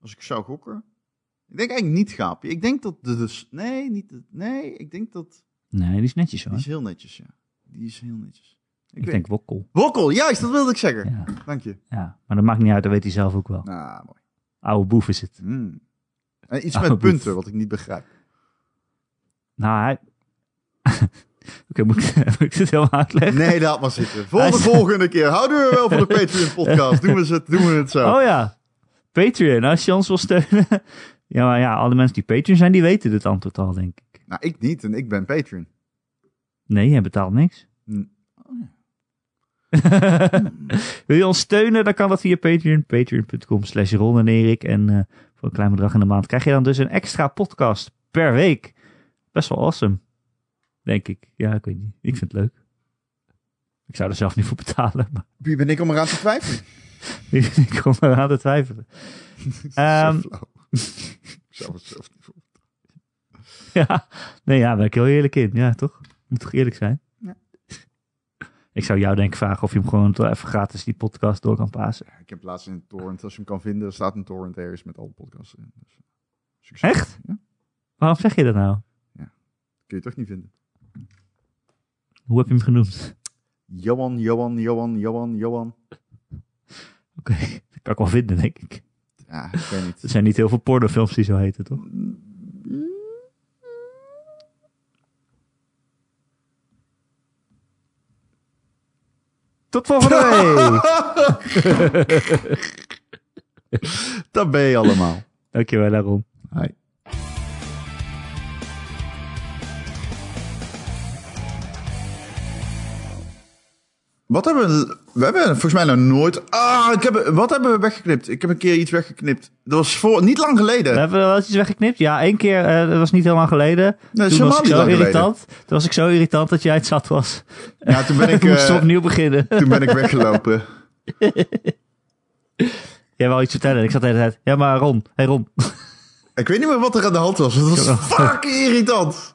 als ik zou gokken, ik denk eigenlijk niet gaapje. Ik denk dat de, dus, nee, niet, de- nee, ik denk dat, Nee, die is netjes hoor. die is heel netjes, ja. Die is heel netjes. Ik, Ik weet- denk wokkel. Wokkel, juist, dat wilde ik zeggen. Ja, Dank je. ja, maar dat maakt niet uit. Dat weet hij zelf ook wel. Nou, mooi. Oude boef is het. Hmm. En iets Ah, met boef. punten, wat ik niet begrijp. Nou, hij... [LAUGHS] Oké, moet, ik- [LAUGHS] moet ik dit helemaal uitleggen? Nee, laat maar zitten. Voor de volgende keer. Houden we wel van de [LAUGHS] Patreon podcast. Doen we het, doen we het zo. Oh ja, Patreon. Als je ons wil steunen. [LAUGHS] Ja, maar ja, alle mensen die Patreon zijn, die weten dit antwoord al, denk ik. Nou, ik niet en ik ben Patreon. Nee, je betaalt niks. Wil je ons steunen, dan kan dat via Patreon. Patreon.com slash Ron en Erik. En eh, voor een klein bedrag in de maand krijg je dan dus een extra podcast per week. Best wel awesome. Denk ik. Ja, ik weet niet. Ik vind het leuk. Ik zou er zelf niet voor betalen. Maar Wie ben ik om eraan te twijfelen? [LAUGHS] ik kom eraan te twijfelen. [LAUGHS] Ehm, ik zou het zelf niet voor. Ja, nee, ja, daar ben ik heel eerlijk in. Ja, toch? Moet toch eerlijk zijn? Ja. [LAUGHS] Ik zou jou denk ik vragen of je hem gewoon toch even gratis die podcast door kan passen. Ik heb laatst in een torrent, als je hem kan vinden, er staat een torrent ergens met alle podcasts in. Dus, succes. Echt? Ja, Waarom zeg je dat nou? kun je toch niet vinden. Hoe heb je hem genoemd? Johan, Johan, Johan, Johan, Johan. Oké, dat kan ik wel vinden, denk ik. Ja, ik weet niet. Er zijn niet heel veel pornofilms die zo heten, toch? Tot volgende week! [LAUGHS] [LAUGHS] Dat ben je allemaal. Dankjewel, daarom. Wat hebben we... We hebben volgens mij nog nooit... Ah, ik heb, wat hebben we weggeknipt? Ik heb een keer iets weggeknipt. Dat was voor, niet lang geleden. We hebben wel iets weggeknipt. Ja, één keer, eh, dat was niet helemaal geleden. Nee, Toen was ik zo lang geleden. irritant. Toen was ik zo irritant dat jij het zat was. Ja, toen ben [LAUGHS] ik, moest eh, opnieuw beginnen. toen ben ik weggelopen. [LAUGHS] Jij wou iets vertellen. Ik zat de hele tijd. Ja, maar Ron. Hey Ron. Ik weet niet meer wat er aan de hand was. Het was fucking irritant.